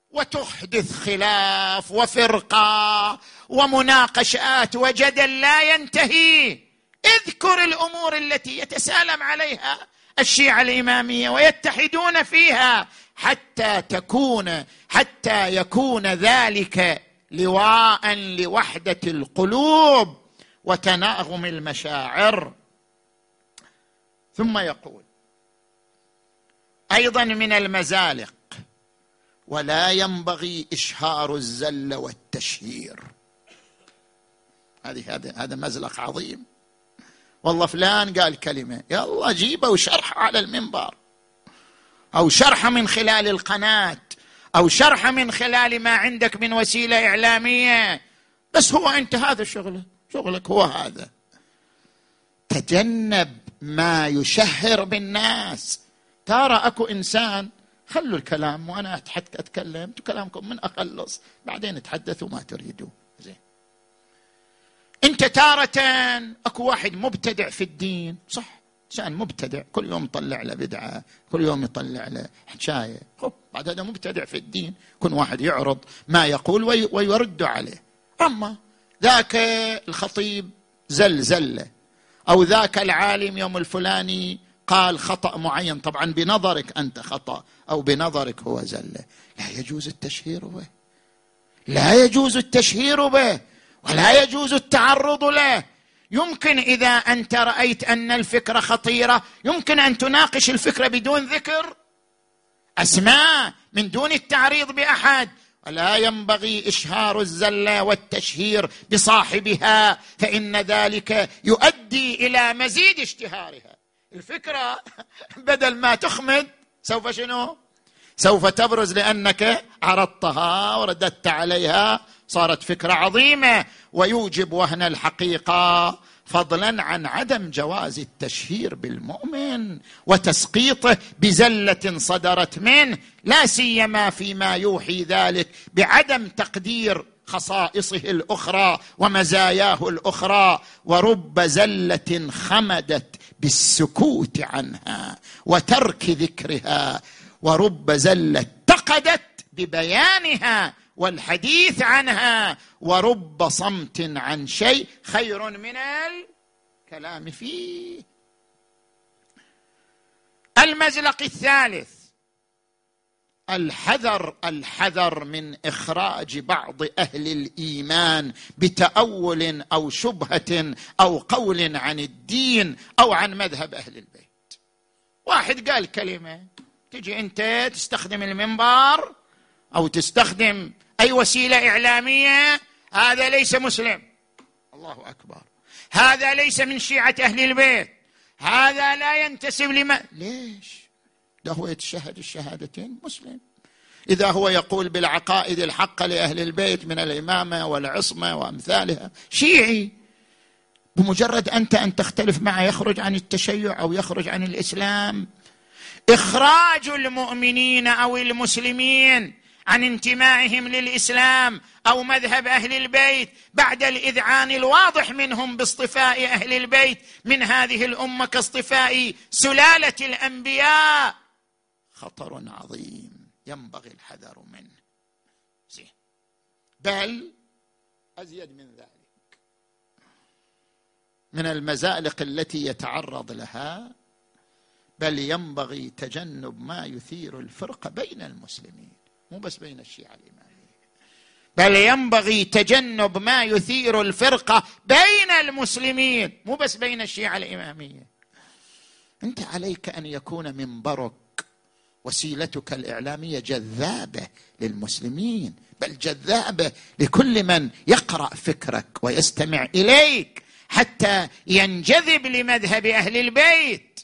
وتحدث خلاف وفرقة ومناقشات وجدل لا ينتهي. اذكر الأمور التي يتسالم عليها الشيعة الإمامية ويتحدون فيها حتى تكون حتى يكون ذلك لواء لوحدة القلوب وتناغم المشاعر. ثم يقول أيضا من المزالق. ولا ينبغي إشهار الزل والتشهير. هذه هذا هذا مزلق عظيم. والله فلان قال كلمة يلا جيبه وشرحه على المنبر. أو شرحه من خلال القناة أو شرحه من خلال ما عندك من وسيلة إعلامية. بس هو أنت هذا شغلك شغلك هو هذا. تجنب ما يشهر بالناس. ترى أكو إنسان خلوا الكلام وأنا أتكلم كلامكم من أخلص بعدين تحدثوا ما تريدوا. زين. أنت تارة أكو واحد مبتدع في الدين. صح انسان مبتدع. كل يوم يطلع له بدعة كل يوم يطلع له حكاية. خب بعد هذا مبتدع في الدين. كل واحد يعرض ما يقول ويرد عليه. أما ذاك الخطيب زلزلة أو ذاك العالم يوم الفلاني قال خطأ معين. طبعا بنظرك أنت خطأ أو بنظرك هو زلة. لا يجوز التشهير به. لا يجوز التشهير به ولا يجوز التعرض له. يمكن إذا أنت رأيت أن الفكرة خطيرة يمكن أن تناقش الفكرة بدون ذكر. أسماء من دون التعريض بأحد. ولا ينبغي إشهار الزلة والتشهير بصاحبها فإن ذلك يؤدي إلى مزيد اشتهارها. الفكرة بدل ما تخمد سوف شنو؟ سوف تبرز لأنك عرضتها ورددت عليها صارت فكرة عظيمة. ويوجب وهن الحقيقة فضلا عن عدم جواز التشهير بالمؤمن وتسقيطه بزلة صدرت منه لا سيما فيما يوحي ذلك بعدم تقدير خصائصه الأخرى ومزاياه الأخرى. ورب زلة خمدت بالسكوت عنها وترك ذكرها ورب زله اتقدت ببيانها والحديث عنها ورب صمت عن شيء خير من الكلام فيه. المزلق الثالث. الحذر الحذر من إخراج بعض أهل الإيمان بتأول أو شبهة أو قول عن الدين أو عن مذهب أهل البيت. واحد قال كلمة تجي أنت تستخدم المنبر أو تستخدم أي وسيلة إعلامية هذا ليس مسلم. الله أكبر. هذا ليس من شيعة أهل البيت. هذا لا ينتسب لما ليش؟ ده هو يتشهد الشهادتين مسلم. إذا هو يقول بالعقائد الحقه لأهل البيت من الإمامة والعصمة وأمثالها شيعي. بمجرد أنت أن تختلف معه يخرج عن التشيع أو يخرج عن الإسلام. إخراج المؤمنين أو المسلمين عن انتمائهم للإسلام أو مذهب أهل البيت بعد الإذعان الواضح منهم باصطفاء أهل البيت من هذه الأمة كاصطفاء سلالة الأنبياء. خطر عظيم ينبغي الحذر منه. زين. بل أزيد من ذلك. من المزالق التي يتعرض لها بل ينبغي تجنب ما يثير الفرقه بين المسلمين. مو بس بين الشيعة الإمامية. بل ينبغي تجنب ما يثير الفرقه بين المسلمين. مو بس بين الشيعة الإمامية. أنت عليك أن يكون منبرك وسيلتك الإعلامية جذابة للمسلمين بل جذابة لكل من يقرأ فكرك ويستمع إليك حتى ينجذب لمذهب أهل البيت.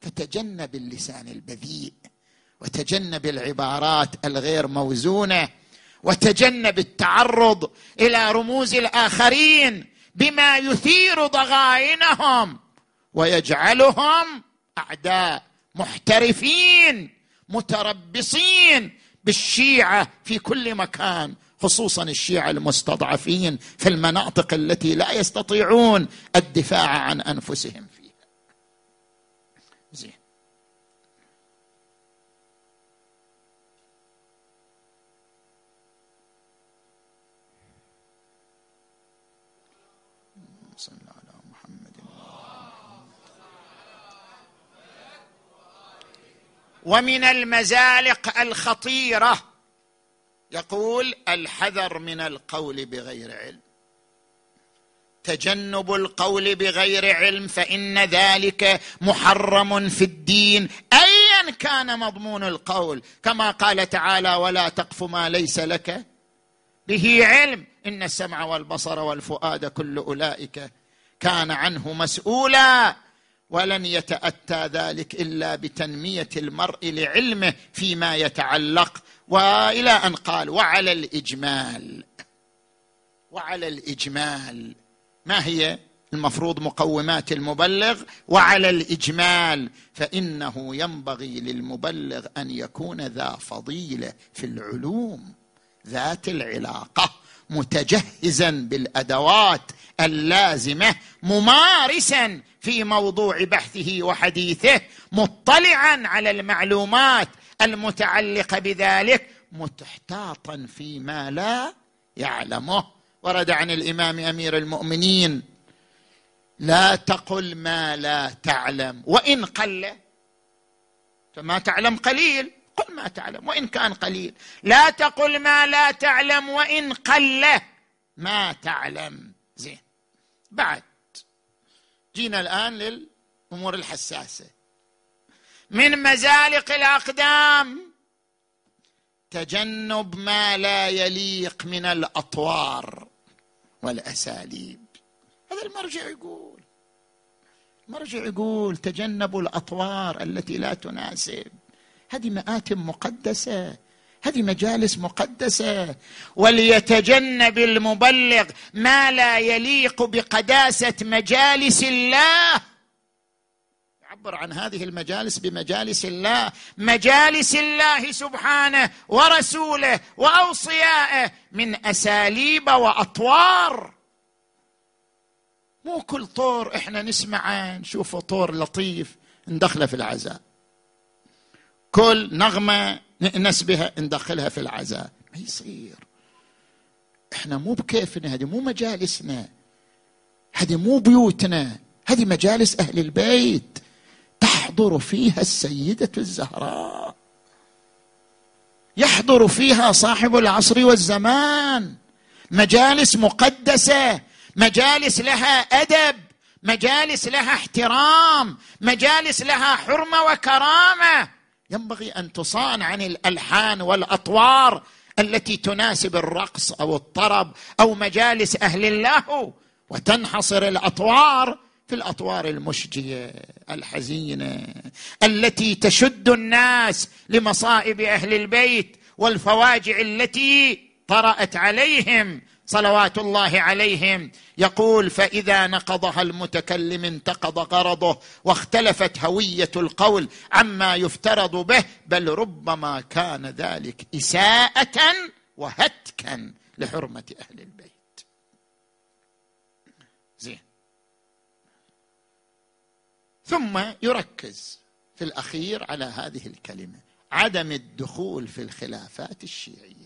فتجنب اللسان البذيء وتجنب العبارات الغير موزونة وتجنب التعرض إلى رموز الآخرين بما يثير ضغائنهم ويجعلهم أعداء محترفين. متربصين بالشيعة في كل مكان خصوصا الشيعة المستضعفين في المناطق التي لا يستطيعون الدفاع عن أنفسهم فيها زين ومن المزالق الخطيرة. يقول الحذر من القول بغير علم. تجنب القول بغير علم فإن ذلك محرم في الدين. ايا كان مضمون القول. كما قال تعالى ولا تقف ما ليس لك به علم. إن السمع والبصر والفؤاد كل أولئك كان عنه مسؤولا. ولن يتأتى ذلك إلا بتنمية المرء لعلمه فيما يتعلق وإلى أن قال وعلى الإجمال. وعلى الإجمال. ما هي؟ المفروض مقومات المبلغ. وعلى الإجمال. فإنه ينبغي للمبلغ أن يكون ذا فضيلة في العلوم ذات العلاقة. متجهزا بالأدوات اللازمة ممارسا في موضوع بحثه وحديثه مطلعا على المعلومات المتعلقة بذلك متحتاطا فيما لا يعلمه. ورد عن الإمام أمير المؤمنين لا تقل ما لا تعلم وإن قل فما تعلم قليل. قل ما تعلم وإن كان قليل. لا تقل ما لا تعلم وإن قل ما تعلم. زين. بعد. جينا الآن للأمور الحساسة. من مزالق الأقدام. تجنب ما لا يليق من الأطوار والأساليب. هذا المرجع يقول. المرجع يقول تجنبوا الأطوار التي لا تناسب. هذه مآتم مقدسة هذه مجالس مقدسة. وليتجنب المبلغ ما لا يليق بقداسة مجالس الله. يعبر عن هذه المجالس بمجالس الله. مجالس الله سبحانه ورسوله وأوصيائه من أساليب وأطوار. مو كل طور إحنا نسمعه نشوفه طور لطيف ندخله في العزاء. كل نغمة نأنس بها ندخلها في العزاء. ما يصير. إحنا مو بكيفنا هذه مو مجالسنا. هذه مو بيوتنا. هذه مجالس أهل البيت. تحضر فيها السيدة الزهراء. يحضر فيها صاحب العصر والزمان. مجالس مقدسة. مجالس لها أدب. مجالس لها احترام. مجالس لها حرمة وكرامة. ينبغي أن تصان عن الألحان والأطوار التي تناسب الرقص أو الطرب أو مجالس أهل الله وتنحصر الأطوار في الأطوار المشجية الحزينة التي تشد الناس لمصائب أهل البيت والفواجع التي طرأت عليهم صلوات الله عليهم. يقول فإذا نقضها المتكلم انتقض غرضه واختلفت هوية القول عما يفترض به بل ربما كان ذلك إساءة وهتكا لحرمة أهل البيت. زين. ثم يركز في الأخير على هذه الكلمة عدم الدخول في الخلافات الشيعية.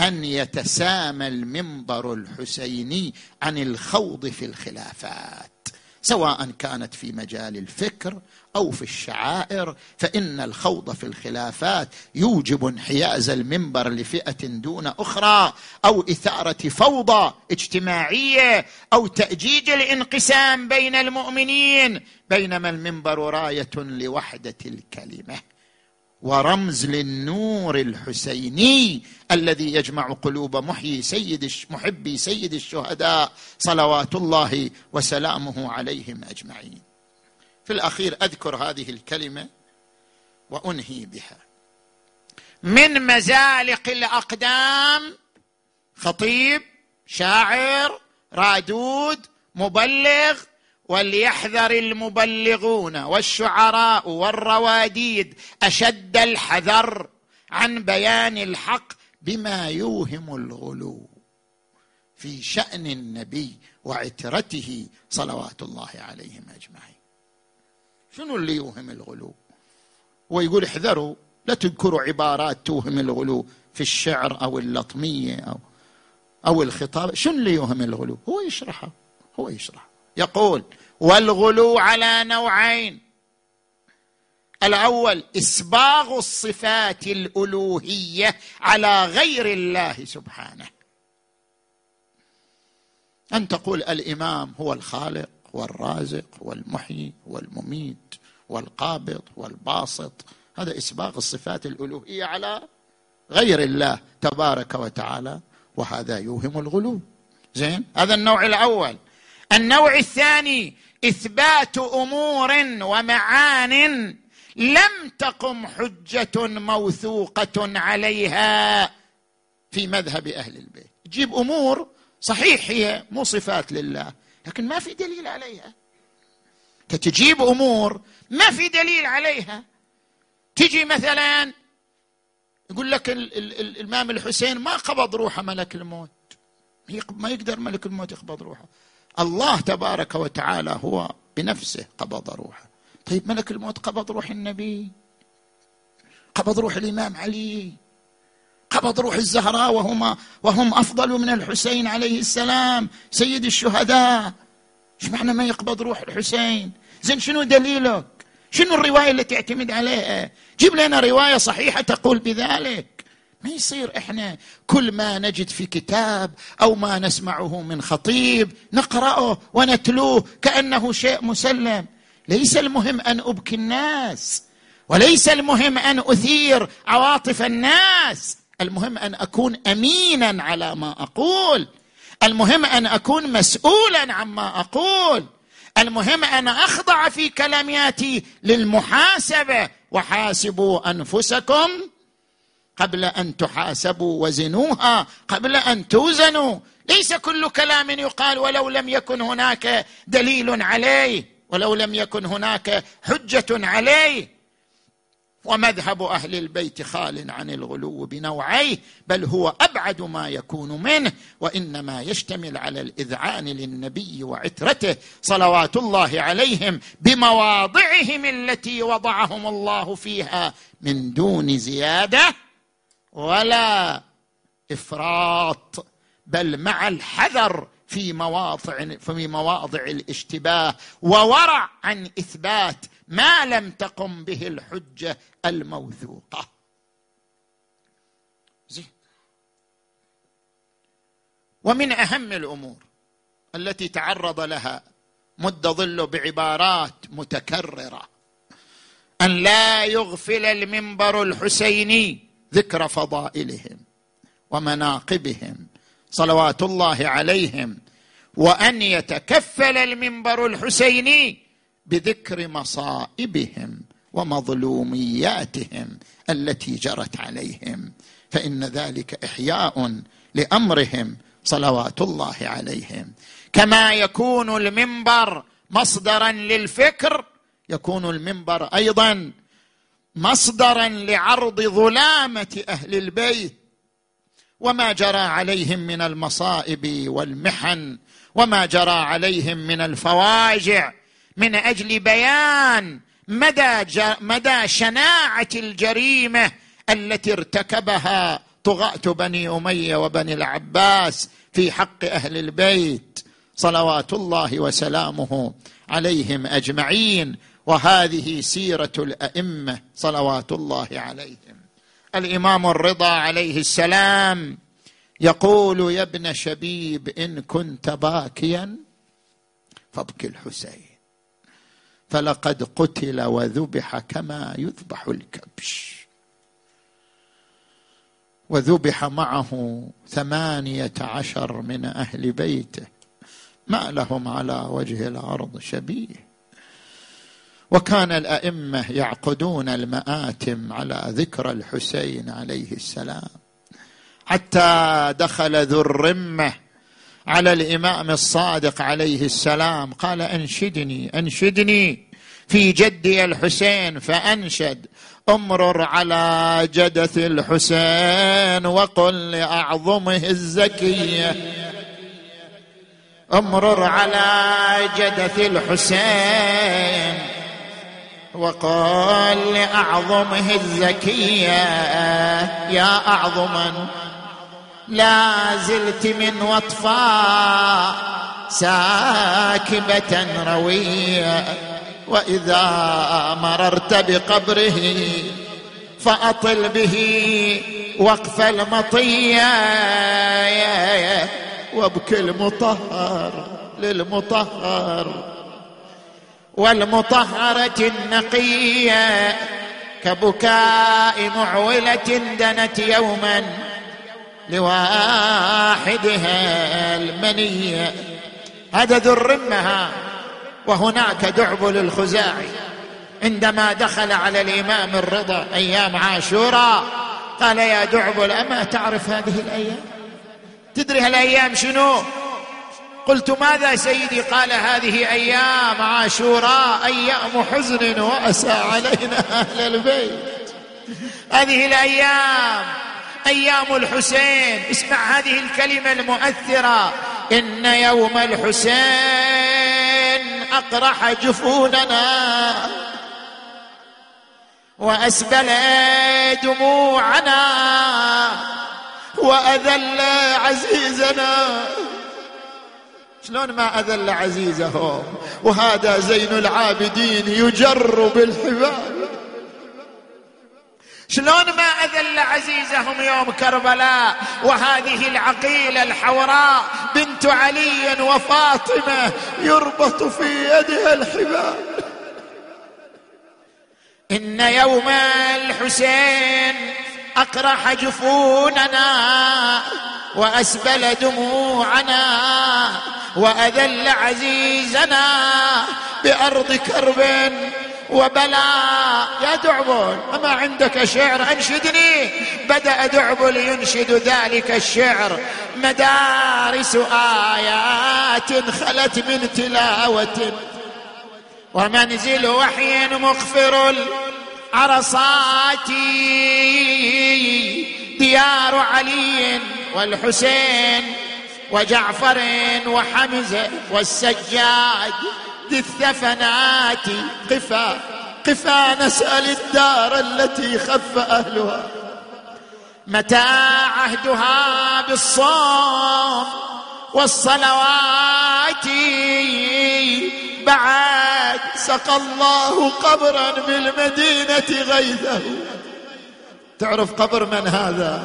أن يتسامى المنبر الحسيني عن الخوض في الخلافات سواء كانت في مجال الفكر أو في الشعائر فإن الخوض في الخلافات يوجب انحياز المنبر لفئة دون أخرى أو إثارة فوضى اجتماعية أو تأجيج الانقسام بين المؤمنين بينما المنبر راية لوحدة الكلمة. ورمز للنور الحسيني الذي يجمع قلوب محيي سيد محبي سيد الشهداء صلوات الله وسلامه عليهم أجمعين. في الأخير أذكر هذه الكلمة وأنهي بها. من مزالق الأقدام خطيب شاعر رادود مبلغ وليحذر المبلغون والشعراء والرواديد أشد الحذر عن بيان الحق بما يوهم الغلو في شأن النبي وعترته صلوات الله عليهم أجمعين. شنو اللي يوهم الغلو؟ ويقول احذروا لا تذكروا عبارات توهم الغلو في الشعر أو اللطمية أو أو الخطاب. شنو اللي يوهم الغلو؟ هو يشرحه هو يشرح يقول والغلو على نوعين. الأول إسباغ الصفات الألوهية على غير الله سبحانه. أن تقول الإمام هو الخالق والرازق والمحيي والمميت والقابض والباسط. هذا إسباغ الصفات الألوهية على غير الله تبارك وتعالى وهذا يوهم الغلو. زين؟ هذا النوع الأول. النوع الثاني إثبات أمور ومعان لم تقم حجة موثوقة عليها في مذهب أهل البيت. تجيب أمور صحيح هي مو صفات لله لكن ما في دليل عليها. تجيب أمور ما في دليل عليها. تجي مثلا يقول لك الإمام الحسين ما قبض روحه ملك الموت. ما يقدر ملك الموت يقبض روحه. الله تبارك وتعالى هو بنفسه قبض روحه. طيب ملك الموت قبض روح النبي. قبض روح الإمام علي. قبض روح الزهراء وهما وهم أفضل من الحسين عليه السلام. سيد الشهداء. إيش معنى ما يقبض روح الحسين؟ زين شنو دليلك؟ شنو الرواية اللي تعتمد عليها؟ جيب لنا رواية صحيحة تقول بذلك. ما يصير إحنا كل ما نجد في كتاب أو ما نسمعه من خطيب نقرأه ونتلوه كأنه شيء مسلم. ليس المهم أن أبكي الناس وليس المهم أن أثير عواطف الناس. المهم أن أكون أمينا على ما أقول. المهم أن أكون مسؤولا عما أقول. المهم أن أخضع في كلماتي للمحاسبة. وحاسبوا أنفسكم قبل أن تحاسبوا وزنوها قبل أن توزنوا. ليس كل كلام يقال ولو لم يكن هناك دليل عليه ولو لم يكن هناك حجة عليه. ومذهب أهل البيت خال عن الغلو بنوعيه بل هو أبعد ما يكون منه وإنما يشتمل على الإذعان للنبي وعترته صلوات الله عليهم بمواضعهم التي وضعهم الله فيها من دون زيادة. ولا إفراط بل مع الحذر في مواضع في مواضع الاشتباه وورع عن إثبات ما لم تقم به الحجة الموثوقة. ومن أهم الأمور التي تعرض لها مد ظل بعبارات متكررة أن لا يغفل المنبر الحسيني ذكر فضائلهم ومناقبهم صلوات الله عليهم وأن يتكفل المنبر الحسيني بذكر مصائبهم ومظلومياتهم التي جرت عليهم. فإن ذلك إحياء لأمرهم صلوات الله عليهم. كما يكون المنبر مصدرا للفكر يكون المنبر أيضا مصدرا لعرض ظلامة أهل البيت وما جرى عليهم من المصائب والمحن وما جرى عليهم من الفواجع من أجل بيان مدى مدى شناعة الجريمة التي ارتكبها طغاة بني أمية وبني العباس في حق أهل البيت. صلوات الله وسلامه عليهم أجمعين. وهذه سيرة الأئمة صلوات الله عليهم. الإمام الرضا عليه السلام يقول يا ابن شبيب إن كنت باكيا فابكي الحسين فلقد قتل وذبح كما يذبح الكبش. وذبح معه ثمانية عشر من أهل بيته ما لهم على وجه الأرض شبيه. وكان الأئمة يعقدون المآتم على ذكر الحسين عليه السلام. حتى دخل ذو الرمة على الإمام الصادق عليه السلام. قال أنشدني أنشدني في جدي الحسين فأنشد. أمرر على جدث الحسين وقل لأعظمه الزكية. أمرر على جدث الحسين. وقل لأعظمه الزكية يا اعظما لا زلت من وطفاء ساكبة روية وإذا مررت بقبره فأطل به وقف المطية وابكي المطهر للمطهر. والمطهرة النقية كبكاء معولة دنت يوما لواحدها المنية. هذا ذو الرمة وهناك دعبل الخزاعي عندما دخل على الإمام الرضا أيام عاشوراء قال يا دعبل اما تعرف هذه الأيام؟ تدري هالأيام شنو؟ قلت ماذا سيدي؟ قال هذه أيام عاشوراء أيام حزن وأسى علينا أهل البيت. هذه الأيام أيام الحسين. اسمع هذه الكلمة المؤثرة. إن يوم الحسين أقرح جفوننا. وأسبل دموعنا. وأذل عزيزنا. شلون ما أذل عزيزهم؟ وهذا زين العابدين يجر بالحبال. شلون ما أذل عزيزهم يوم كربلاء؟ وهذه العقيلة الحوراء بنت علي وفاطمة يربط في يدها الحبال. إن يوم الحسين أقرح جفوننا وأسبل دموعنا. واذل عزيزنا بأرض كرب وبلاء يا دعبل أما عندك شعر أنشدني؟ بدأ دعبل ينشد ذلك الشعر. مدارس آيات خلت من تلاوة. ومنزل وحي مغفر العرصات. ديار علي والحسين وجعفر وحمزة والسجاد ذي الثفنات قفا قفا نسأل الدار التي خف أهلها. متى عهدها بالصوم والصلوات؟ بعد سقى الله قبرا بالمدينة غيثه. تعرف قبر من هذا؟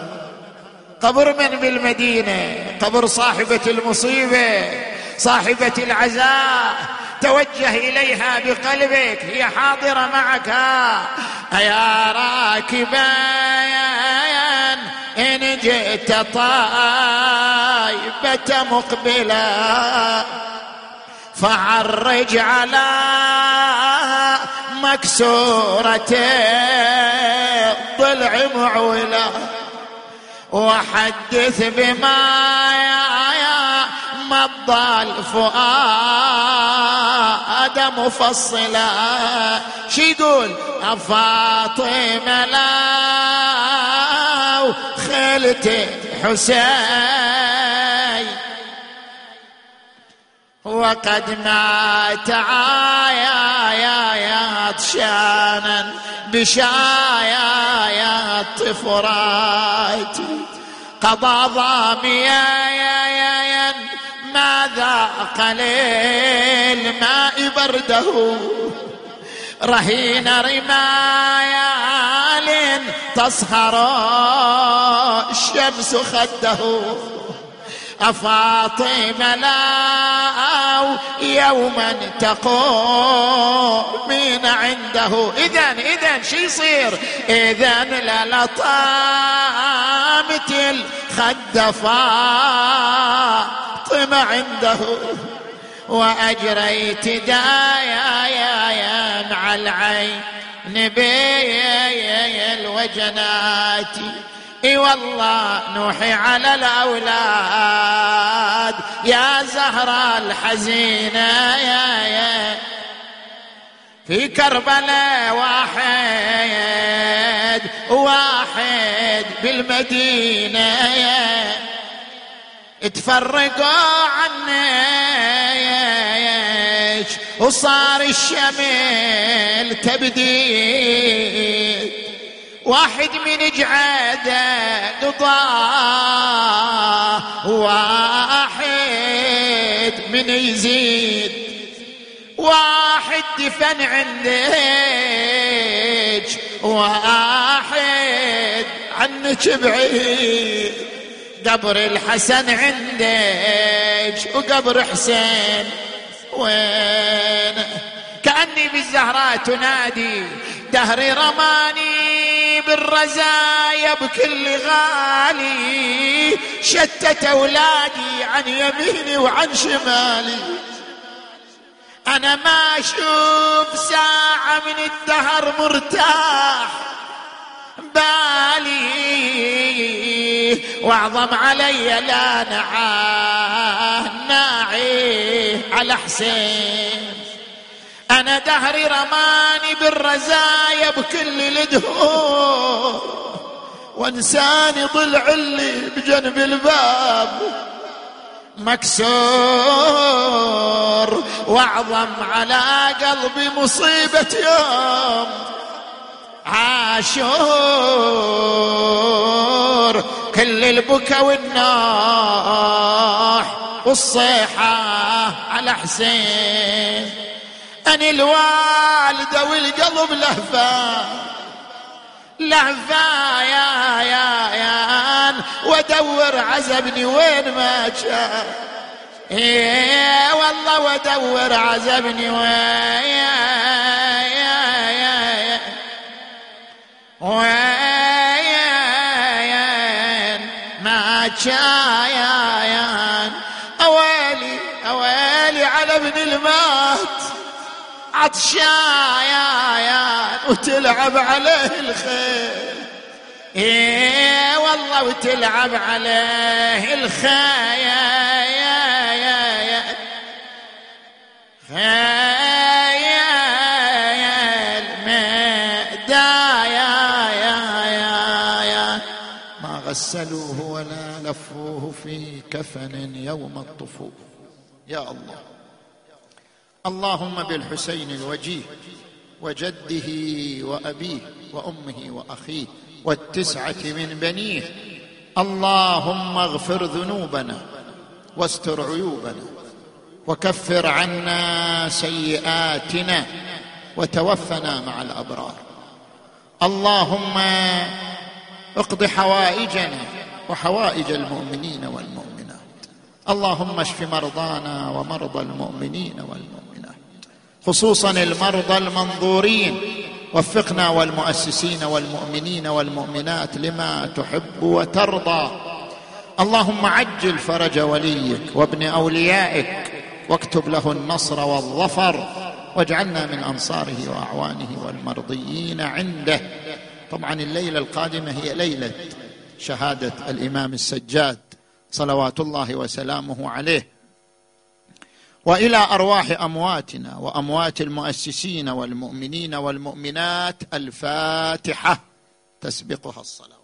قبر من بالمدينة قبر صاحبة المصيبة صاحبة العزاء. توجه إليها بقلبك هي حاضرة معك. يا راكبا إن جئت طائبة مقبلا فعرج على مكسورة الضلع معولا وحدث بما مضى الفؤاد مفصلا. شي يقول فاطمة لا خلت حسين. وقد مات عايا يا يا طشانا بشايا يا طفرات قضى ضاميا يا يا يا ما ذاق للماء برده رهين رمايال تصهر الشمس خده أفاطمة لا يوما تقومين عنده. إذا إذا شي يصير؟ إذا للطامة الخد فاطمة عنده. وأجريت دايا مع العين نبي الوجنات. والله نوحي على الأولاد. يا زهرة الحزينة يا يا. في كربلاء واحد واحد بالمدينة يا. تفرقوا عنك وصار الشمل تبديد واحد من جعاده قضاه واحد من يزيد واحد دفن عندك واحد عنك بعيد قبر الحسن عندك وقبر حسين وين؟ كأني بالزهراء تنادي دهري رماني بالرزايا بكل غالي شتت أولادي عن يميني وعن شمالي. أنا ما أشوف ساعة من الدهر مرتاح بالي. وأعظم علي لا نعاه ناعي على حسين. أنا دهري رماني بالرزايا بكل الدهور. وانساني ضلع اللي بجنب الباب. مكسور وأعظم على قلبي مصيبة يوم. عاشور كل البكا والناح. والصيحة على حسين. أنا الوالدة والقلب لهفة لهفة يا يا يا. وادور عزبني وين ما كان إيه والله وادور عزبني وين. وين ما كان اويلي اويلي على ابن المات. عطشايان وتلعب عليه الخيل إيه والله وتلعب عليه الخيل خيال مدايا يا يا. يا ما غسلوه ولا لفوه في كفن يوم الطفوف. يا الله. اللهم بالحسين الوجيه وجده وأبيه وأمه وأخيه والتسعة من بنيه اللهم اغفر ذنوبنا واستر عيوبنا وكفر عنا سيئاتنا وتوفنا مع الأبرار اللهم اقض حوائجنا وحوائج المؤمنين والمؤمنات اللهم اشف مرضانا ومرضى المؤمنين والمؤمنات خصوصا المرضى المنظورين. وفقنا والمؤسسين والمؤمنين والمؤمنات لما تحب وترضى. اللهم عجل فرج وليك وابن أوليائك واكتب له النصر والظفر واجعلنا من أنصاره وأعوانه والمرضيين عنده. طبعا الليلة القادمة هي ليلة شهادة الإمام السجاد. صلوات الله وسلامه عليه. وإلى أرواح أمواتنا وأموات المؤسسين والمؤمنين والمؤمنات الفاتحة تسبقها الصلوات